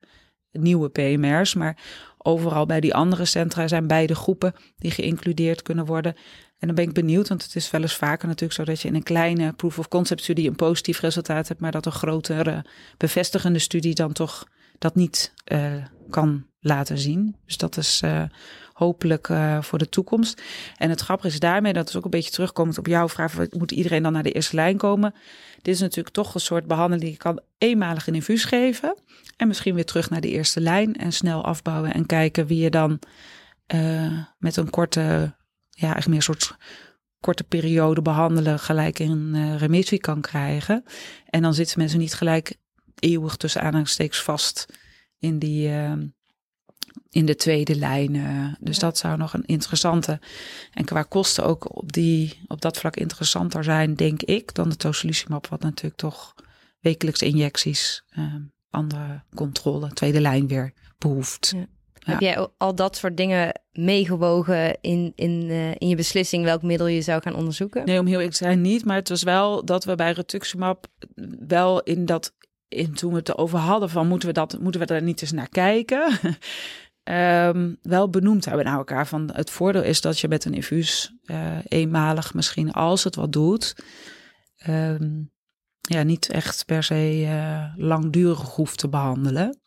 nieuwe PMR's. Maar overal bij die andere centra zijn beide groepen die geïncludeerd kunnen worden. En dan ben ik benieuwd, want het is wel eens vaker natuurlijk zo dat je in een kleine proof of concept studie een positief resultaat hebt, maar dat een grotere bevestigende studie dan toch dat niet uh, kan laten zien. Dus dat is uh, hopelijk uh, voor de toekomst. En het grappige is daarmee, dat is ook een beetje terugkomend op jouw vraag, moet iedereen dan naar de eerste lijn komen? Dit is natuurlijk toch een soort behandeling die je kan eenmalig een infuus geven en misschien weer terug naar de eerste lijn en snel afbouwen en kijken wie je dan met een korte, ja, eigenlijk meer een soort korte periode behandelen gelijk in remissie kan krijgen. En dan zitten mensen niet gelijk eeuwig tussen aanhalingstekens vast in die uh, in de tweede lijn. Uh, dus dat zou nog een interessante en qua kosten ook op die op dat vlak interessanter zijn, denk ik, dan de tocilizumab, wat natuurlijk toch wekelijks injecties, uh, andere controle, tweede lijn weer behoeft. Ja. Ja. Heb jij al dat soort dingen meegewogen in, in, uh, in je beslissing welk middel je zou gaan onderzoeken? Nee, om heel eerlijk te zijn niet. Maar het was wel dat we bij rituximab wel in dat in toen we het erover hadden van moeten we, dat, moeten we daar niet eens naar kijken, um, wel benoemd hebben naar elkaar. Van het voordeel is dat je met een infuus uh, eenmalig misschien als het wat doet, um, ja, niet echt per se uh, langdurig hoeft te behandelen.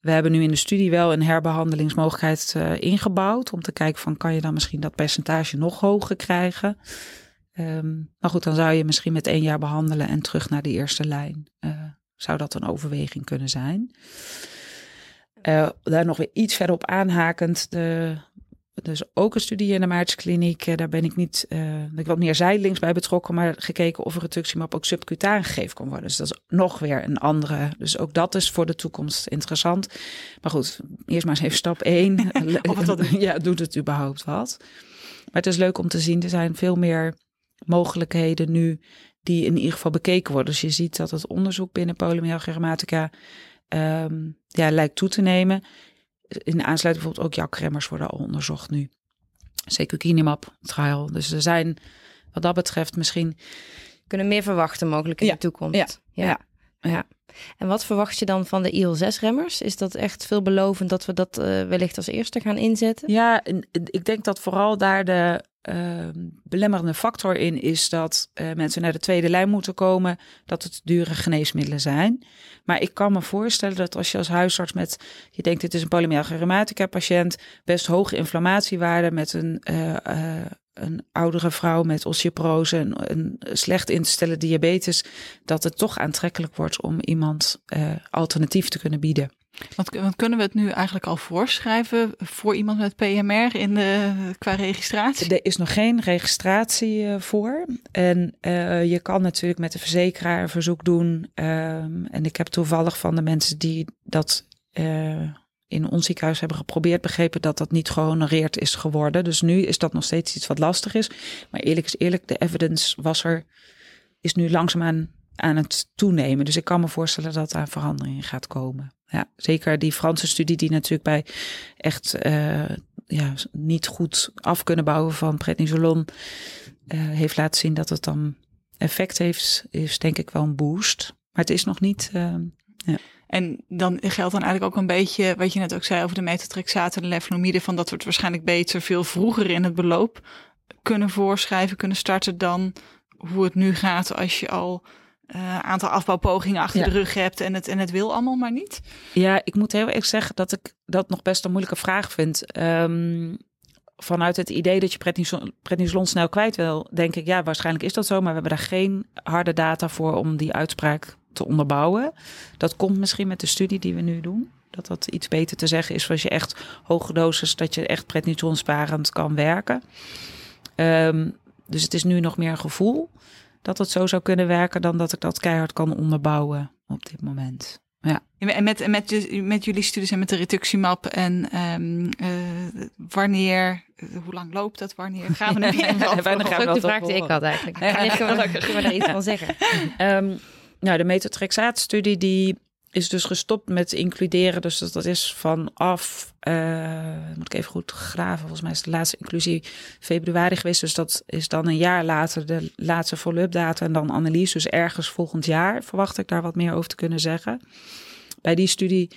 We hebben nu in de studie wel een herbehandelingsmogelijkheid uh, ingebouwd om te kijken van kan je dan misschien dat percentage nog hoger krijgen. Um, maar goed, dan zou je misschien met één jaar behandelen en terug naar de eerste lijn. Zou dat een overweging kunnen zijn. Uh, daar nog weer iets verder op aanhakend. De, dus ook een studie in de Maartskliniek. Uh, daar ben ik niet uh, ik wat meer zijdelings bij betrokken. Maar gekeken of rituximab ook subcutaan gegeven kan worden. Dus dat is nog weer een andere. Dus ook dat is voor de toekomst interessant. Maar goed, eerst maar eens even stap 1. of dat, ja, doet het überhaupt wat? Maar het is leuk om te zien. Er zijn veel meer mogelijkheden nu die in ieder geval bekeken worden. Dus je ziet dat het onderzoek binnen polymyalgia rheumatica um, ja, lijkt toe te nemen. In aansluiting bijvoorbeeld ook jakremmers worden al onderzocht nu. Secukinumab trial. Dus er zijn wat dat betreft misschien... Kunnen meer verwachten mogelijk in ja, de toekomst. Ja, ja. ja. En wat verwacht je dan van de IL-6-remmers? Is dat echt veelbelovend dat we dat uh, wellicht als eerste gaan inzetten? Ja, ik denk dat vooral daar de uh, belemmerende factor in is dat uh, mensen naar de tweede lijn moeten komen, dat het dure geneesmiddelen zijn. Maar ik kan me voorstellen dat als je als huisarts met, je denkt dit is een polymyalgia rheumatica patiënt, best hoge inflammatiewaarde met een uh, een oudere vrouw met osteoporose, een, een, slecht in te stellen diabetes, dat het toch aantrekkelijk wordt om iemand uh, alternatief te kunnen bieden. Want, want, kunnen we het nu eigenlijk al voorschrijven voor iemand met PMR in de, qua registratie? Er is nog geen registratie uh, voor. En uh, je kan natuurlijk met de verzekeraar een verzoek doen. Um, en ik heb toevallig van de mensen die dat in ons ziekenhuis hebben geprobeerd, begrepen dat dat niet gehonoreerd is geworden. Dus nu is dat nog steeds iets wat lastig is. Maar eerlijk is eerlijk, de evidence was er, is nu langzaamaan aan het toenemen. Dus ik kan me voorstellen dat daar verandering gaat komen. Ja, zeker die Franse studie die natuurlijk bij echt uh, ja, niet goed af kunnen bouwen van prednisolon uh, heeft laten zien dat het dan effect heeft, is denk ik wel een boost. Maar het is nog niet. Uh, ja. En dan geldt dan eigenlijk ook een beetje wat je net ook zei over de metatrexaten en de van dat we het waarschijnlijk beter veel vroeger in het beloop kunnen voorschrijven, kunnen starten dan hoe het nu gaat als je al een uh, aantal afbouwpogingen achter de rug hebt en het, en het wil allemaal maar niet? Ja, ik moet heel erg zeggen dat ik dat nog best een moeilijke vraag vind. Um, vanuit het idee dat je prednison, prednison snel kwijt wil, denk ik ja, waarschijnlijk is dat zo, maar we hebben daar geen harde data voor om die uitspraak te onderbouwen. Dat komt misschien met de studie die we nu doen. Dat dat iets beter te zeggen is als je echt hoge doses, dat je echt prednisonsparend kan werken. Um, dus het is nu nog meer een gevoel dat het zo zou kunnen werken dan dat ik dat keihard kan onderbouwen op dit moment. Ja. En met, met, met jullie studies en met de reductiemap en um, uh, wanneer, hoe lang loopt dat, wanneer gaan we weer Wanneer gaan we de vraag die ik had eigenlijk. Kan ik, kan daar iets van zeggen? Um, nou, de metotrexaat-studie die is dus gestopt met includeren. Dus dat, dat is vanaf, uh, moet ik even goed graven, volgens mij is de laatste inclusie februari geweest. Dus dat is dan een jaar later de laatste follow-up data en dan analyse. Dus ergens volgend jaar verwacht ik daar wat meer over te kunnen zeggen. Bij die studie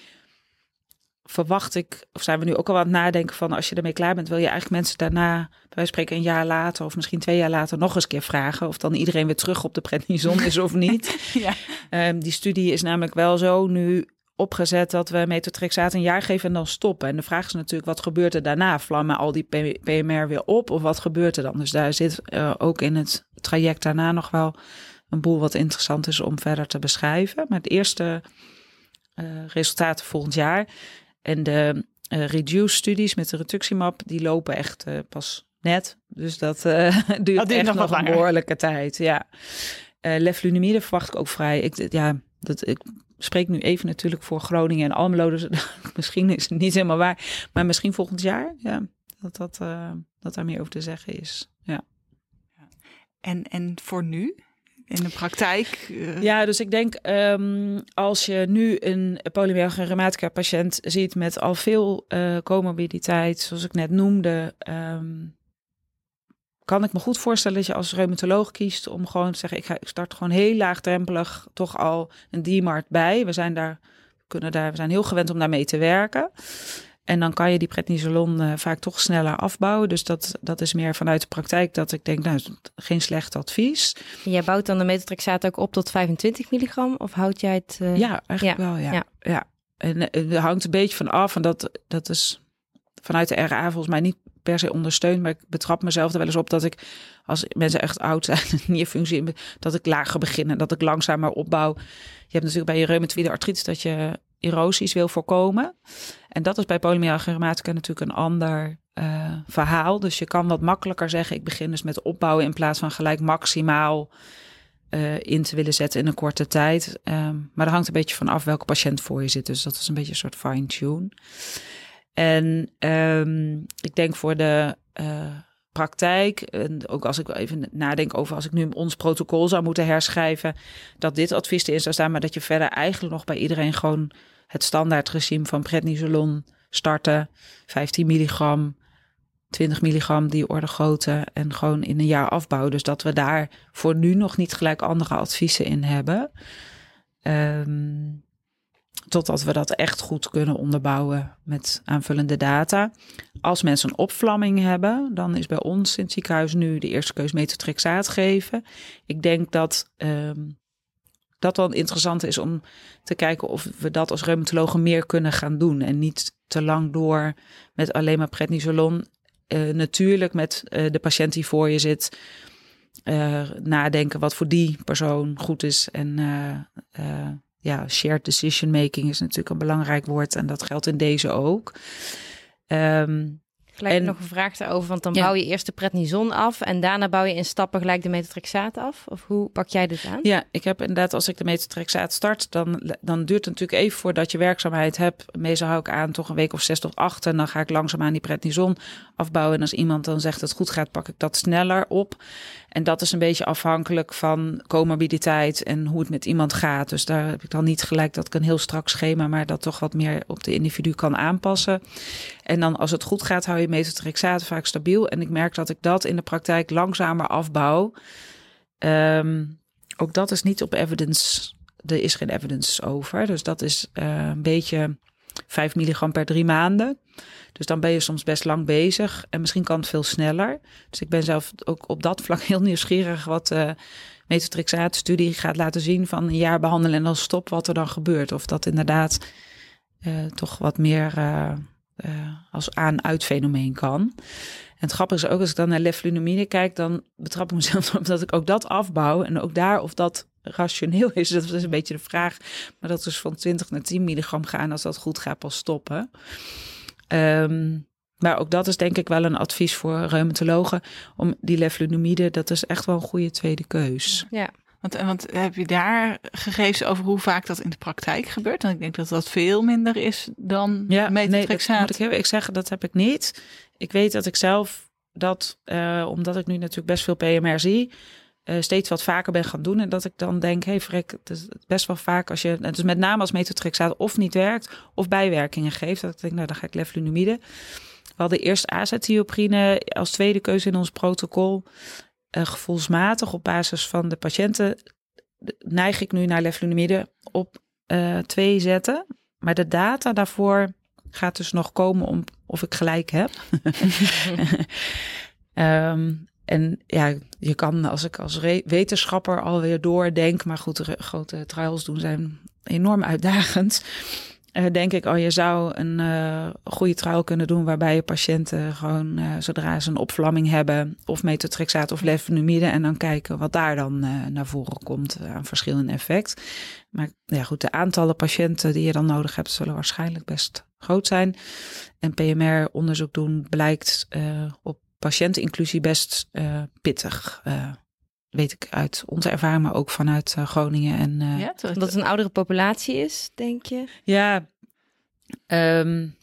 verwacht ik, of zijn we nu ook al aan het nadenken van als je ermee klaar bent, wil je eigenlijk mensen daarna, bij spreken een jaar later of misschien twee jaar later nog eens keer vragen of dan iedereen weer terug op de prednison is of niet. ja. Um, die studie is namelijk wel zo nu opgezet dat we metotrexaat een jaar geven en dan stoppen. En de vraag is natuurlijk, wat gebeurt er daarna? Vlammen al die PMR weer op of wat gebeurt er dan? Dus daar zit uh, ook in het traject daarna nog wel een boel wat interessant is om verder te beschrijven. Maar het eerste uh, resultaten volgend jaar. En de uh, reduce-studies met de reductiemap, die lopen echt uh, pas net. Dus dat uh, duurt, dat echt nog, nog een behoorlijke tijd. Ja. Leflunomide verwacht ik ook vrij. Ik, ja, dat, ik spreek nu even natuurlijk voor Groningen en Almelo. Dus misschien is het niet helemaal waar. Maar misschien volgend jaar, ja, dat, dat, dat daar meer over te zeggen is. Ja. En, en voor nu? In de praktijk? Uh... Ja, dus ik denk um, als je nu een polymyalgia rheumatica patiënt ziet met al veel uh, comorbiditeit, zoals ik net noemde, um, kan ik me goed voorstellen dat je als reumatoloog kiest om gewoon te zeggen, ik, ga, ik start gewoon heel laagdrempelig toch al een DMARD bij. We zijn daar, kunnen daar, we zijn heel gewend om daarmee te werken. En dan kan je die prednisolon uh, vaak toch sneller afbouwen. Dus dat, dat is meer vanuit de praktijk dat ik denk, nou, geen slecht advies. Jij bouwt dan de metotrexaat ook op tot 25 milligram? Of houd jij het... Uh... Ja, eigenlijk wel, ja. ja. ja. En het hangt een beetje van af. En dat, dat is vanuit de RA volgens mij niet per se ondersteund. Maar ik betrap mezelf er wel eens op dat ik, als mensen echt oud zijn, niet functie, dat ik lager begin en dat ik langzamer opbouw. Je hebt natuurlijk bij je reumatoïde artritis dat je erosies wil voorkomen. En dat is bij rheumatica natuurlijk een ander uh, verhaal. Dus je kan wat makkelijker zeggen, ik begin dus met opbouwen in plaats van gelijk maximaal uh, in te willen zetten in een korte tijd. Um, maar dat hangt een beetje van af welke patiënt voor je zit. Dus dat is een beetje een soort fine-tune. En um, ik denk voor de uh, praktijk, en ook als ik even nadenk over als ik nu ons protocol zou moeten herschrijven, dat dit advies erin zou staan, maar dat je verder eigenlijk nog bij iedereen gewoon het standaardregime van prednisolon starten, 15 milligram, 20 milligram die orde grootte en gewoon in een jaar afbouwen. Dus dat we daar voor nu nog niet gelijk andere adviezen in hebben. Um, totdat we dat echt goed kunnen onderbouwen met aanvullende data. Als mensen een opvlamming hebben, dan is bij ons in het ziekenhuis nu de eerste keus metotrexaat geven. Ik denk dat um, dat wel interessant is om te kijken of we dat als reumatologen meer kunnen gaan doen. En niet te lang door met alleen maar prednisolon. Uh, natuurlijk met uh, de patiënt die voor je zit. Uh, nadenken wat voor die persoon goed is. En ja, shared decision making is natuurlijk een belangrijk woord. En dat geldt in deze ook. Um, Gelijk en, nog een vraag daarover, want dan bouw je eerst de prednison af en daarna bouw je in stappen gelijk de metotrexaat af? Of hoe pak jij dit aan? Ja, ik heb inderdaad, als ik de metotrexaat start, dan, dan duurt het natuurlijk even voordat je werkzaamheid hebt. Meestal hou ik aan toch een week of zes tot acht en dan ga ik langzaam aan die prednison afbouwen. En als iemand dan zegt dat het goed gaat, pak ik dat sneller op. En dat is een beetje afhankelijk van comorbiditeit en hoe het met iemand gaat. Dus daar heb ik dan niet gelijk dat ik een heel strak schema, maar dat toch wat meer op de individu kan aanpassen. En dan als het goed gaat, hou je metotrexaat vaak stabiel. En ik merk dat ik dat in de praktijk langzamer afbouw. Um, ook dat is niet op evidence. Er is geen evidence over. Dus dat is uh, een beetje 5 milligram per drie maanden. Dus dan ben je soms best lang bezig en misschien kan het veel sneller. Dus ik ben zelf ook op dat vlak heel nieuwsgierig wat de metotrexaat-studie gaat laten zien van een jaar behandelen en dan stop wat er dan gebeurt. Of dat inderdaad uh, toch wat meer uh, als aan-uit fenomeen kan. En het grappige is ook als ik dan naar leflunomide kijk, dan betrap ik mezelf op dat ik ook dat afbouw en ook daar of dat rationeel is. Dat is een beetje de vraag. Maar dat is van 20 naar 10 milligram gaan als dat goed gaat pas stoppen. Um, maar ook dat is denk ik wel een advies voor reumatologen. Om die leflunomide, dat is echt wel een goede tweede keus. Ja. Want, want heb je daar gegevens over hoe vaak dat in de praktijk gebeurt? Want ik denk dat dat veel minder is dan ja, metotrexaat. Nee, ik, ik zeggen, dat heb ik niet. Ik weet dat ik zelf dat, uh, omdat ik nu natuurlijk best veel PMR zie, uh, steeds wat vaker ben gaan doen. En dat ik dan denk, hé hey, Frek, het is best wel vaak als je, dus met name als metotrexaat of niet werkt of bijwerkingen geeft. Dat ik denk, nou dan ga ik leflunomide. We hadden eerst azatioprine als tweede keuze in ons protocol. Uh, gevoelsmatig op basis van de patiënten neig ik nu naar leflunomide op uh, twee zetten. Maar de data daarvoor gaat dus nog komen om of ik gelijk heb. um, En ja, je kan als ik als wetenschapper alweer doordenk, maar goed, grote trials doen zijn enorm uitdagend. Uh, denk ik, oh, je zou een uh, goede trial kunnen doen waarbij je patiënten gewoon uh, zodra ze een opvlamming hebben, of metotrexaat of lefenumide, en dan kijken wat daar dan naar voren komt aan verschillende effect. Maar ja, goed, de aantallen patiënten die je dan nodig hebt, zullen waarschijnlijk best groot zijn. En PMR-onderzoek doen blijkt op patiënteninclusie best uh, pittig. Uh, weet ik uit onze ervaring, maar ook vanuit uh, Groningen. En, ja, dat het een oudere populatie is, denk je? Ja, um,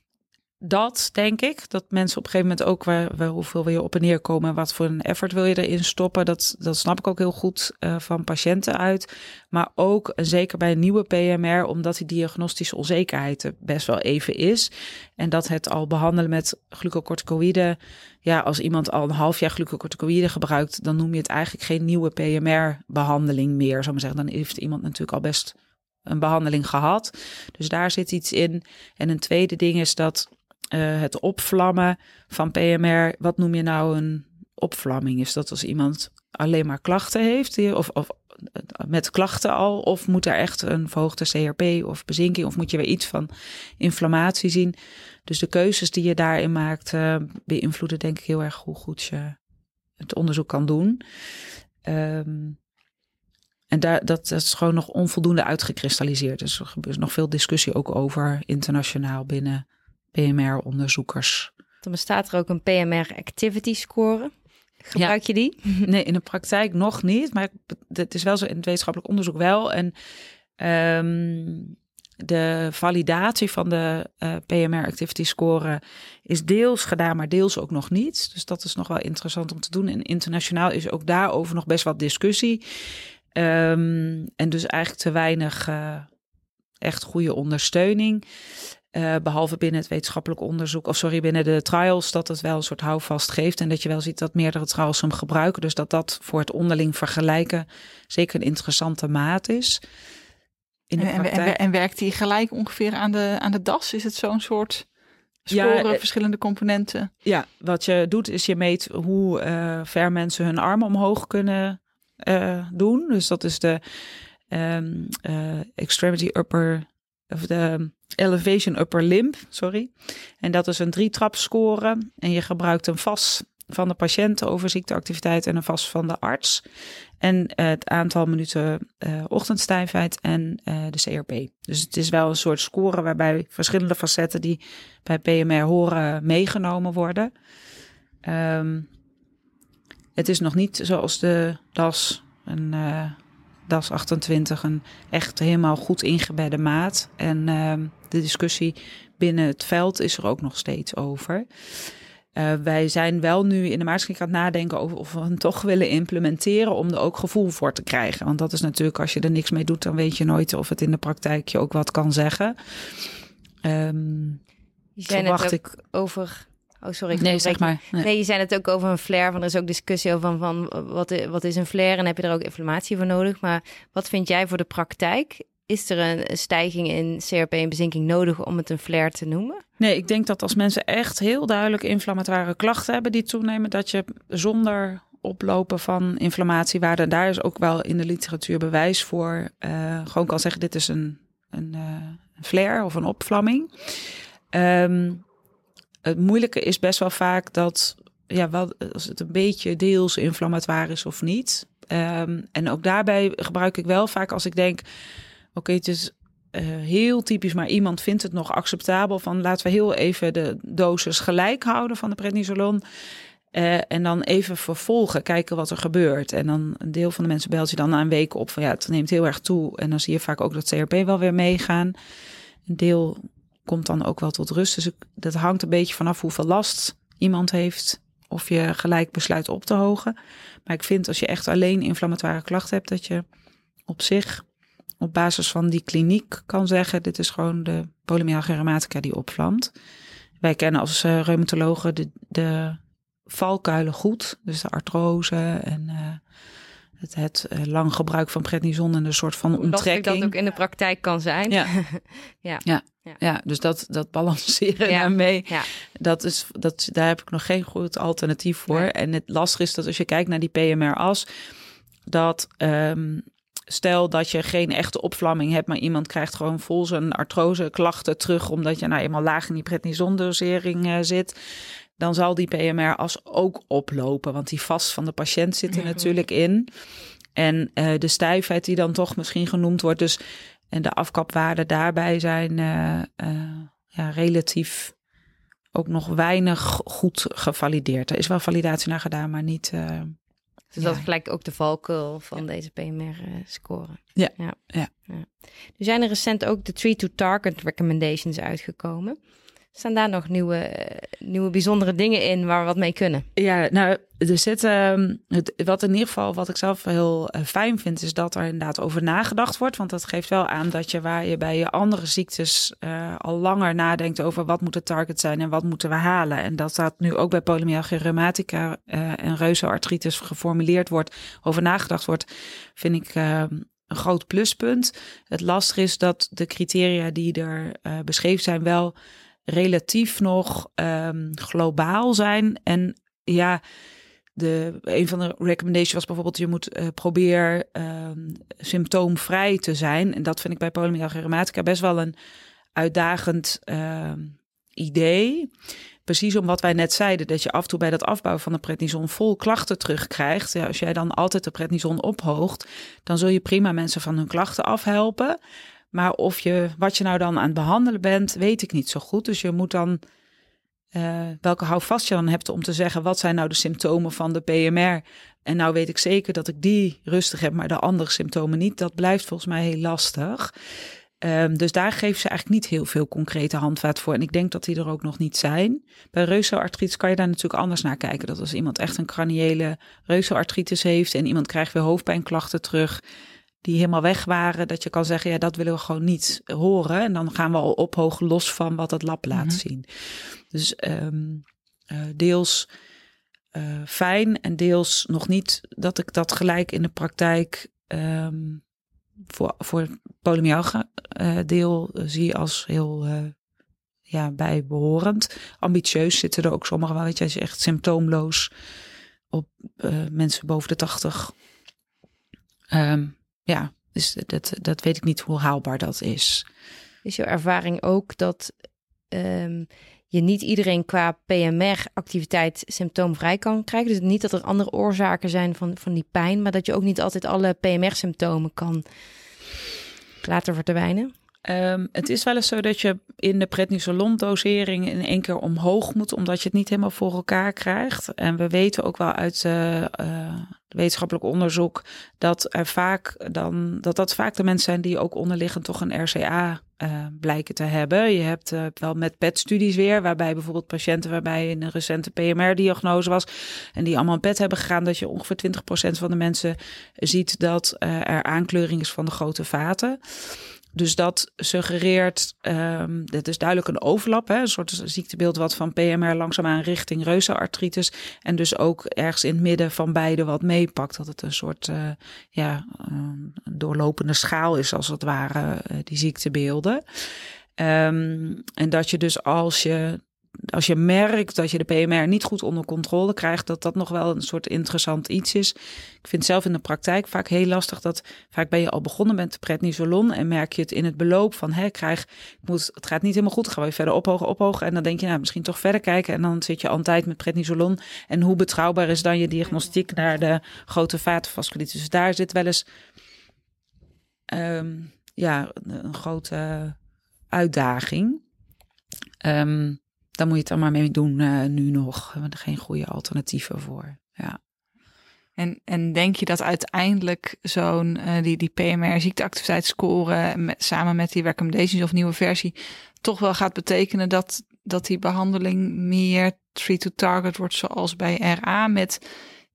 dat denk ik. Dat mensen op een gegeven moment ook waar, hoeveel wil je op en neer komen, wat voor een effort wil je erin stoppen. Dat, dat snap ik ook heel goed uh, van patiënten uit. Maar ook, zeker bij een nieuwe PMR, omdat die diagnostische onzekerheid er best wel even is. En dat het al behandelen met glucocorticoïden. Ja, als iemand al een half jaar glucocorticoïden gebruikt, dan noem je het eigenlijk geen nieuwe PMR-behandeling meer. Zou maar zeggen, dan heeft iemand natuurlijk al best een behandeling gehad. Dus daar zit iets in. En een tweede ding is dat uh, het opvlammen van PMR. Wat noem je nou een opvlamming? Is dat als iemand alleen maar klachten heeft, of, of met klachten al, of moet er echt een verhoogde CRP of bezinking, of moet je weer iets van inflammatie zien? Dus de keuzes die je daarin maakt, uh, beïnvloeden denk ik heel erg hoe goed je het onderzoek kan doen. Um, en daar, dat, is gewoon nog onvoldoende uitgekristalliseerd. Dus er gebeurt nog veel discussie ook over internationaal binnen PMR-onderzoekers. Dan bestaat er ook een PMR Activity Score. Gebruik je die? Nee, in de praktijk nog niet. Maar het is wel zo in het wetenschappelijk onderzoek wel. En um, de validatie van de uh, PMR Activity Score is deels gedaan, maar deels ook nog niet. Dus dat is nog wel interessant om te doen. En internationaal is ook daarover nog best wat discussie. Um, en dus eigenlijk te weinig uh, echt goede ondersteuning. Uh, behalve binnen het wetenschappelijk onderzoek, of sorry, binnen de trials, dat het wel een soort houvast geeft. En dat je wel ziet dat meerdere trials hem gebruiken. Dus dat dat voor het onderling vergelijken zeker een interessante maat is. in en, en, en, werkt die gelijk ongeveer aan de, aan de das? Is het zo'n soort scoren, ja, verschillende componenten? Ja, wat je doet is je meet hoe ver mensen hun armen omhoog kunnen doen. Dus dat is de um, extremity upper of de elevation upper limb, sorry. En dat is een drie trap score. En je gebruikt een vast van de patiënt over ziekteactiviteit en een vast van de arts. En het aantal minuten uh, ochtendstijfheid en uh, de CRP. Dus het is wel een soort score waarbij verschillende facetten die bij PMR horen meegenomen worden. Um, het is nog niet zoals de DAS een DAS 28 een echt helemaal goed ingebedde maat. En uh, de discussie binnen het veld is er ook nog steeds over. Uh, wij zijn wel nu in de maatschappij aan het nadenken over of we hem toch willen implementeren om er ook gevoel voor te krijgen. Want dat is natuurlijk, als je er niks mee doet, dan weet je nooit of het in de praktijk je ook wat kan zeggen. Um, verwacht ik over Oh, sorry. Nee, zeg maar. Nee. je zei het ook over een flare. Van, er is ook discussie over van, van wat, wat is een flare en heb je er ook informatie voor nodig. Maar wat vind jij voor de praktijk? Is er een stijging in CRP en bezinking nodig om het een flare te noemen? Nee, ik denk dat als mensen echt heel duidelijk inflammatoire klachten hebben die toenemen, dat je zonder oplopen van inflammatiewaarde, daar is ook wel in de literatuur bewijs voor, uh, gewoon kan zeggen dit is een, een, een flare of een opvlamming. Um, het moeilijke is best wel vaak dat, ja, wel, als het een beetje deels inflammatoire is of niet. Um, en ook daarbij gebruik ik wel vaak als ik denk, oké, het is uh, heel typisch, maar iemand vindt het nog acceptabel van laten we heel even de dosis gelijk houden van de prednisolon. Uh, en dan even vervolgen, kijken wat er gebeurt. En dan een deel van de mensen belt je dan na een week op van ja, het neemt heel erg toe. En dan zie je vaak ook dat CRP wel weer meegaan. Een deel komt dan ook wel tot rust. Dus dat hangt een beetje vanaf hoeveel last iemand heeft. Of je gelijk besluit op te hogen. Maar ik vind als je echt alleen inflammatoire klachten hebt, dat je op zich op basis van die kliniek kan zeggen: dit is gewoon de polymyalgia rheumatica die opvlamt. Wij kennen als uh, reumatologen de, de valkuilen goed, dus de artrose en uh, het, het uh, lang gebruik van prednison en een soort van onttrekking. Dat dat ook in de praktijk kan zijn. Ja, ja. ja. ja. dus dat, dat balanceren ja. daarmee, ja. dat is, dat, daar heb ik nog geen goed alternatief voor. En het lastige is dat als je kijkt naar die PMR-as, dat um, stel dat je geen echte opvlamming hebt, maar iemand krijgt gewoon vol zijn artrose klachten terug, omdat je nou eenmaal laag in die prednisondosering uh, zit dan zal die PMR as ook oplopen. Want die vast van de patiënt zit er natuurlijk in. En uh, de stijfheid die dan toch misschien genoemd wordt. Dus en de afkapwaarden daarbij zijn uh, ja, relatief ook nog weinig goed gevalideerd. Er is wel validatie naar gedaan, maar niet. Dus dat gelijk ook de valkuil van deze PMR-score. Ja. Ja. ja. ja. Er zijn er recent ook de Tree to Target recommendations uitgekomen. Staan daar nog nieuwe, nieuwe bijzondere dingen in waar we wat mee kunnen? Ja, nou, er zit, uh, het, wat in ieder geval, wat ik zelf heel uh, fijn vind, is dat er inderdaad over nagedacht wordt. Want dat geeft wel aan dat je waar je bij je andere ziektes uh, al langer nadenkt over wat moet de target zijn en wat moeten we halen. En dat dat nu ook bij polymyalgia rheumatica uh, en reuzenartritis geformuleerd wordt, over nagedacht wordt, vind ik ehm, een groot pluspunt. Het lastig is dat de criteria die er beschreven zijn wel relatief nog um, globaal zijn. En ja, de, een van de recommendations was bijvoorbeeld: je moet uh, symptoomvrij te zijn. En dat vind ik bij polymyalgia rheumatica best wel een uitdagend uh, idee. Precies om wat wij net zeiden, dat je af en toe bij dat afbouwen van de prednison vol klachten terugkrijgt. Ja, als jij dan altijd de prednison ophoogt, dan zul je prima mensen van hun klachten afhelpen. Maar of je, wat je nou dan aan het behandelen bent, weet ik niet zo goed. Dus je moet dan, uh, welke houvast je dan hebt om te zeggen, wat zijn nou de symptomen van de PMR? En nou weet ik zeker dat ik die rustig heb, maar de andere symptomen niet. Dat blijft volgens mij heel lastig. Um, dus daar geven ze eigenlijk niet heel veel concrete handvaat voor. En ik denk dat die er ook nog niet zijn. Bij reuzenartritis kan je daar natuurlijk anders naar kijken. Dat als iemand echt een craniële reuzenartritis heeft en iemand krijgt weer hoofdpijnklachten terug die helemaal weg waren, dat je kan zeggen, ja, dat willen we gewoon niet horen. En dan gaan we al ophogen los van wat het lab laat mhm. zien. Dus um, uh, deels uh, fijn en deels nog niet dat ik dat gelijk in de praktijk um, voor, voor het polymyalgia deel zie als heel ja, bijbehorend. Ambitieus zitten er ook sommigen wel. Weet je, als je echt symptoomloos op mensen boven de 80. Ehm, ja, dus dat, dat weet ik niet hoe haalbaar dat is. Is jouw ervaring ook dat ehm, je niet iedereen qua PMR-activiteit symptoomvrij kan krijgen? Dus niet dat er andere oorzaken zijn van, van die pijn, maar dat je ook niet altijd alle PMR-symptomen kan laten verdwijnen? Um, het is wel eens zo dat je in de prednisolon-dosering in één keer omhoog moet, omdat je het niet helemaal voor elkaar krijgt. En we weten ook wel uit uh, wetenschappelijk onderzoek dat er vaak dan dat dat vaak de mensen zijn die ook onderliggend toch een RCA uh, blijken te hebben. Je hebt uh, wel met PET-studies weer, waarbij bijvoorbeeld patiënten waarbij een recente PMR-diagnose was en die allemaal een PET hebben gegaan, dat je ongeveer 20% van de mensen ziet dat uh, er aankleuring is van de grote vaten. Dus dat suggereert, um, dit is duidelijk een overlap, hè, een soort ziektebeeld wat van PMR langzaamaan richting reuzenartritis en dus ook ergens in het midden van beide wat meepakt. Dat het een soort uh, ja, um, doorlopende schaal is als het ware, uh, die ziektebeelden. Um, en dat je dus als je als je merkt dat je de PMR niet goed onder controle krijgt, dat dat nog wel een soort interessant iets is. Ik vind zelf in de praktijk vaak heel lastig dat vaak ben je al begonnen met prednisolon en merk je het in het beloop van, hè, krijg, ik moet, het gaat niet helemaal goed, gaan we verder ophogen, ophogen en dan denk je, nou, misschien toch verder kijken en dan zit je al een tijd met prednisolon en hoe betrouwbaar is dan je diagnostiek naar de grote vatenvasculitis. Dus daar zit wel eens, um, ja, een grote uitdaging. Um, dan moet je het er maar mee doen uh, nu nog. We hebben er geen goede alternatieven voor. Ja. En, en denk je dat uiteindelijk zo'n uh, die, die PMR ziekteactiviteitsscore met, samen met die recommendations of nieuwe versie toch wel gaat betekenen dat, dat die behandeling meer treat to target wordt zoals bij RA met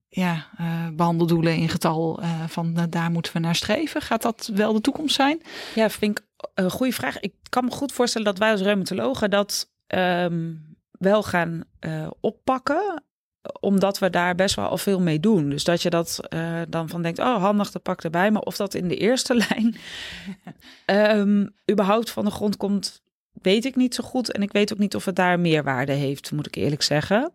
ja, uh, behandeldoelen in getal uh, van daar moeten we naar streven. Gaat dat wel de toekomst zijn? Ja, vind ik een goede vraag. Ik kan me goed voorstellen dat wij als reumatologen dat um, wel gaan uh, oppakken omdat we daar best wel al veel mee doen. Dus dat je dat uh, dan van denkt, oh handig, de pak erbij. Maar of dat in de eerste lijn um, überhaupt van de grond komt, weet ik niet zo goed. En ik weet ook niet of het daar meerwaarde heeft, moet ik eerlijk zeggen.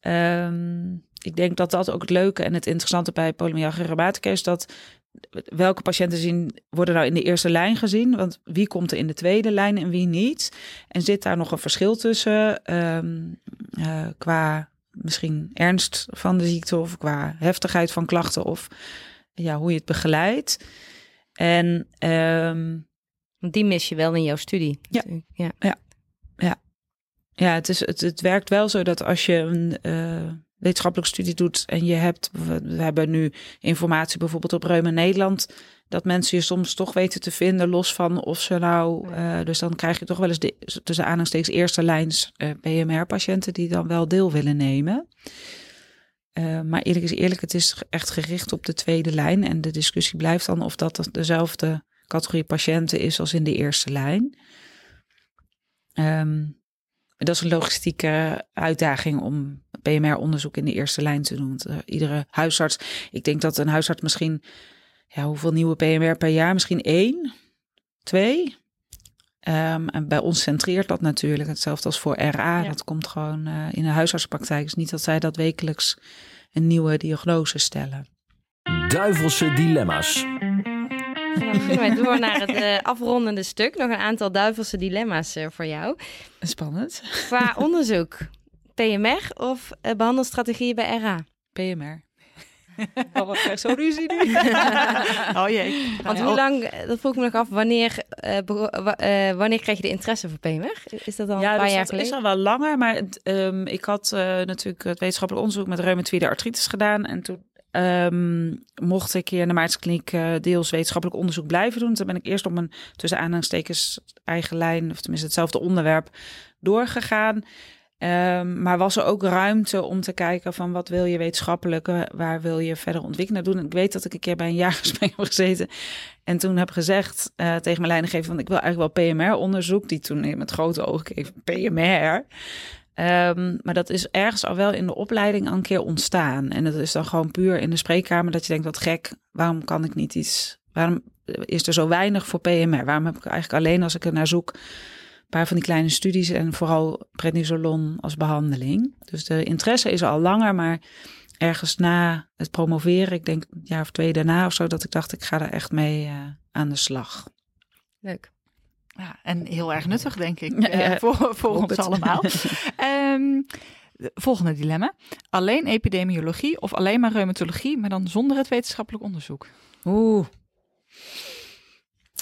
Um, ik denk dat dat ook het leuke en het interessante bij polymyalgia rheumatica is dat welke patiënten zien, worden nou in de eerste lijn gezien? Want wie komt er in de tweede lijn en wie niet? En zit daar nog een verschil tussen um, uh, qua misschien ernst van de ziekte of qua heftigheid van klachten of ja, hoe je het begeleidt? En um, die mis je wel in jouw studie. Ja, ja, ja. ja. ja het, is, het, het werkt wel zo dat als je een. Uh, wetenschappelijke studie doet en je hebt, we hebben nu informatie bijvoorbeeld op Reuma Nederland, dat mensen je soms toch weten te vinden, los van of ze nou, uh, dus dan krijg je toch wel eens de, tussen aanhalingstekens eerste lijns uh, PMR-patiënten die dan wel deel willen nemen. Uh, maar eerlijk is eerlijk, het is echt gericht op de tweede lijn en de discussie blijft dan of dat dezelfde categorie patiënten is als in de eerste lijn. Um, dat is een logistieke uitdaging om PMR-onderzoek in de eerste lijn te doen. Uh, iedere huisarts, ik denk dat een huisarts misschien, ja, hoeveel nieuwe PMR per jaar? Misschien één, twee. Um, en bij ons centreert dat natuurlijk hetzelfde als voor RA. Dat komt gewoon uh, in de huisartspraktijk. is niet dat zij dat wekelijks een nieuwe diagnose stellen. Duivelse dilemma's. Dan gaan wij door naar het uh, afrondende stuk. Nog een aantal duivelse dilemma's uh, voor jou. Spannend. Qua onderzoek. PMR of uh, behandelstrategieën bij RA? PMR. Oh, wat zo ruzie nu. oh jee. Want hoe lang, dat vroeg ik me nog af, wanneer, uh, wanneer kreeg je de interesse voor PMR? Is dat al ja, een paar jaar geleden? Ja, dat is al wel langer. Maar um, ik had uh, natuurlijk het wetenschappelijk onderzoek met reumatoïde artritis gedaan. En toen Um, mocht ik in de Maartskliniek uh, deels wetenschappelijk onderzoek blijven doen. Toen ben ik eerst op een tussen aanhalingstekens eigen lijn, of tenminste hetzelfde onderwerp, doorgegaan. Um, maar was er ook ruimte om te kijken van wat wil je wetenschappelijk, eh, waar wil je verder ontwikkelen doen. ik weet dat ik een keer bij een jaargesprek heb gezeten en toen heb gezegd uh, tegen mijn leidinggever van ik wil eigenlijk wel PMR-onderzoek. Die toen met grote ogen keek, PMR. Um, maar dat is ergens al wel in de opleiding al een keer ontstaan. En dat is dan gewoon puur in de spreekkamer dat je denkt, wat gek, waarom kan ik niet iets... Waarom is er zo weinig voor PMR? Waarom heb ik eigenlijk alleen als ik er naar zoek een paar van die kleine studies en vooral prednisolon als behandeling? Dus de interesse is al langer, maar ergens na het promoveren, ik denk een jaar of twee daarna of zo, dat ik dacht ik ga er echt mee uh, aan de slag. Leuk. Ja, en heel erg nuttig, denk ik, ja, uh, voor, voor ons het. allemaal. um, volgende dilemma. Alleen epidemiologie of alleen maar reumatologie, maar dan zonder het wetenschappelijk onderzoek? Oeh.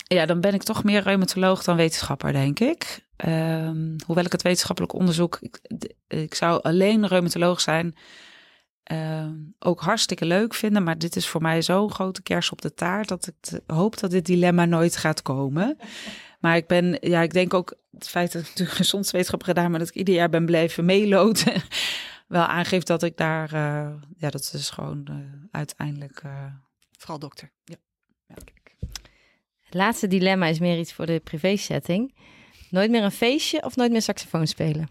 Ja, dan ben ik toch meer reumatoloog dan wetenschapper, denk ik. Um, hoewel ik het wetenschappelijk onderzoek, ik, ik zou alleen reumatoloog zijn, uh, ook hartstikke leuk vinden. Maar dit is voor mij zo'n grote kers op de taart dat ik hoop dat dit dilemma nooit gaat komen. Maar ik ben, ja, ik denk ook het feit dat ik natuurlijk gezondheidswetenschap gedaan, maar dat ik ieder jaar ben blijven meeloten, wel aangeeft dat ik daar, uh, ja, dat is gewoon uh, uiteindelijk. Uh, Vooral dokter. Ja. ja het laatste dilemma is meer iets voor de privé-setting. Nooit meer een feestje of nooit meer saxofoon spelen?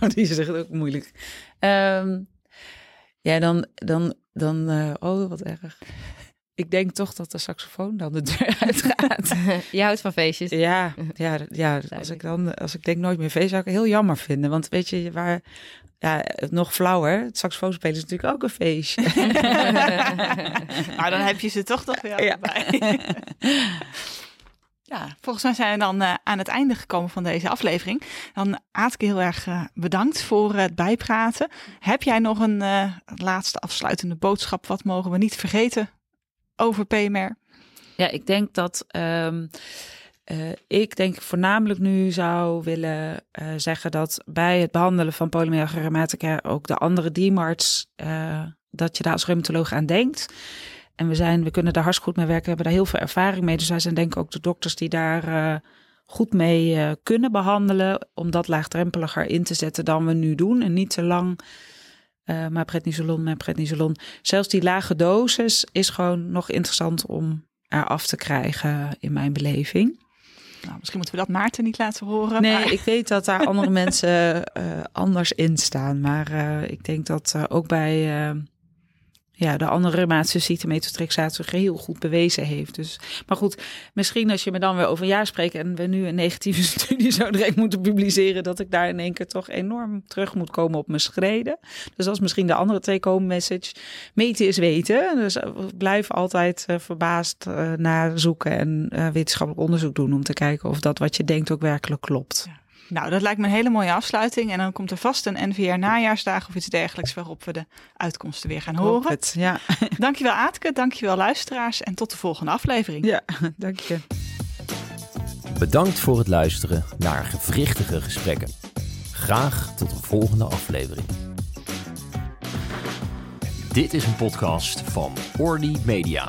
Die is echt ook moeilijk. Um, ja, dan, dan, dan, uh, oh, wat erg. Ik denk toch dat de saxofoon dan de deur uitgaat. Je houdt van feestjes. Ja, ja, ja. Als ik dan, als ik denk nooit meer feest, zou ik heel jammer vinden. Want weet je, waar, ja, nog flauwer. Het saxofoon spelen is natuurlijk ook een feestje. maar dan heb je ze toch nog weer ja. bij. Ja, volgens mij zijn we dan uh, aan het einde gekomen van deze aflevering. Dan Aatke heel erg uh, bedankt voor het bijpraten. Heb jij nog een uh, laatste afsluitende boodschap? Wat mogen we niet vergeten over PMR? Ja, ik denk dat um, ik denk voornamelijk nu zou willen zeggen dat bij het behandelen van polymyalgia ook de andere DMARDs, dat je daar als rheumatoloog aan denkt. En we, zijn, we kunnen daar hartstikke goed mee werken, we hebben daar heel veel ervaring mee. Dus wij zijn denk ik ook de dokters die daar uh, goed mee uh, kunnen behandelen. Om dat laagdrempeliger in te zetten dan we nu doen. En niet te lang uh, maar prednisolon, maar prednisolon. Zelfs die lage dosis is gewoon nog interessant om eraf te krijgen in mijn beleving. Nou, misschien moeten we dat Maarten niet laten horen. Nee, maar... ik weet dat daar andere mensen anders in staan. Maar ik denk dat ook bij ja, de andere reumatische metotrexaat heel goed bewezen heeft. Dus, maar goed, misschien als je me dan weer over een jaar spreekt en we nu een negatieve studie zo direct moeten publiceren, dat ik daar in één keer toch enorm terug moet komen op mijn schreden. Dus dat is misschien de andere take-home message. Meten is weten. Dus uh, blijf altijd uh, verbaasd uh, naar zoeken en wetenschappelijk onderzoek doen om te kijken of dat wat je denkt ook werkelijk klopt. Ja. Nou, dat lijkt me een hele mooie afsluiting. En dan komt er vast een NVR najaarsdag of iets dergelijks waarop we de uitkomsten weer gaan horen. Het, ja. Dankjewel Aatke, dankjewel luisteraars en tot de volgende aflevering. Ja, dank je. Bedankt voor het luisteren naar gewrichtige gesprekken. Graag tot de volgende aflevering. Dit is een podcast van Orly Media.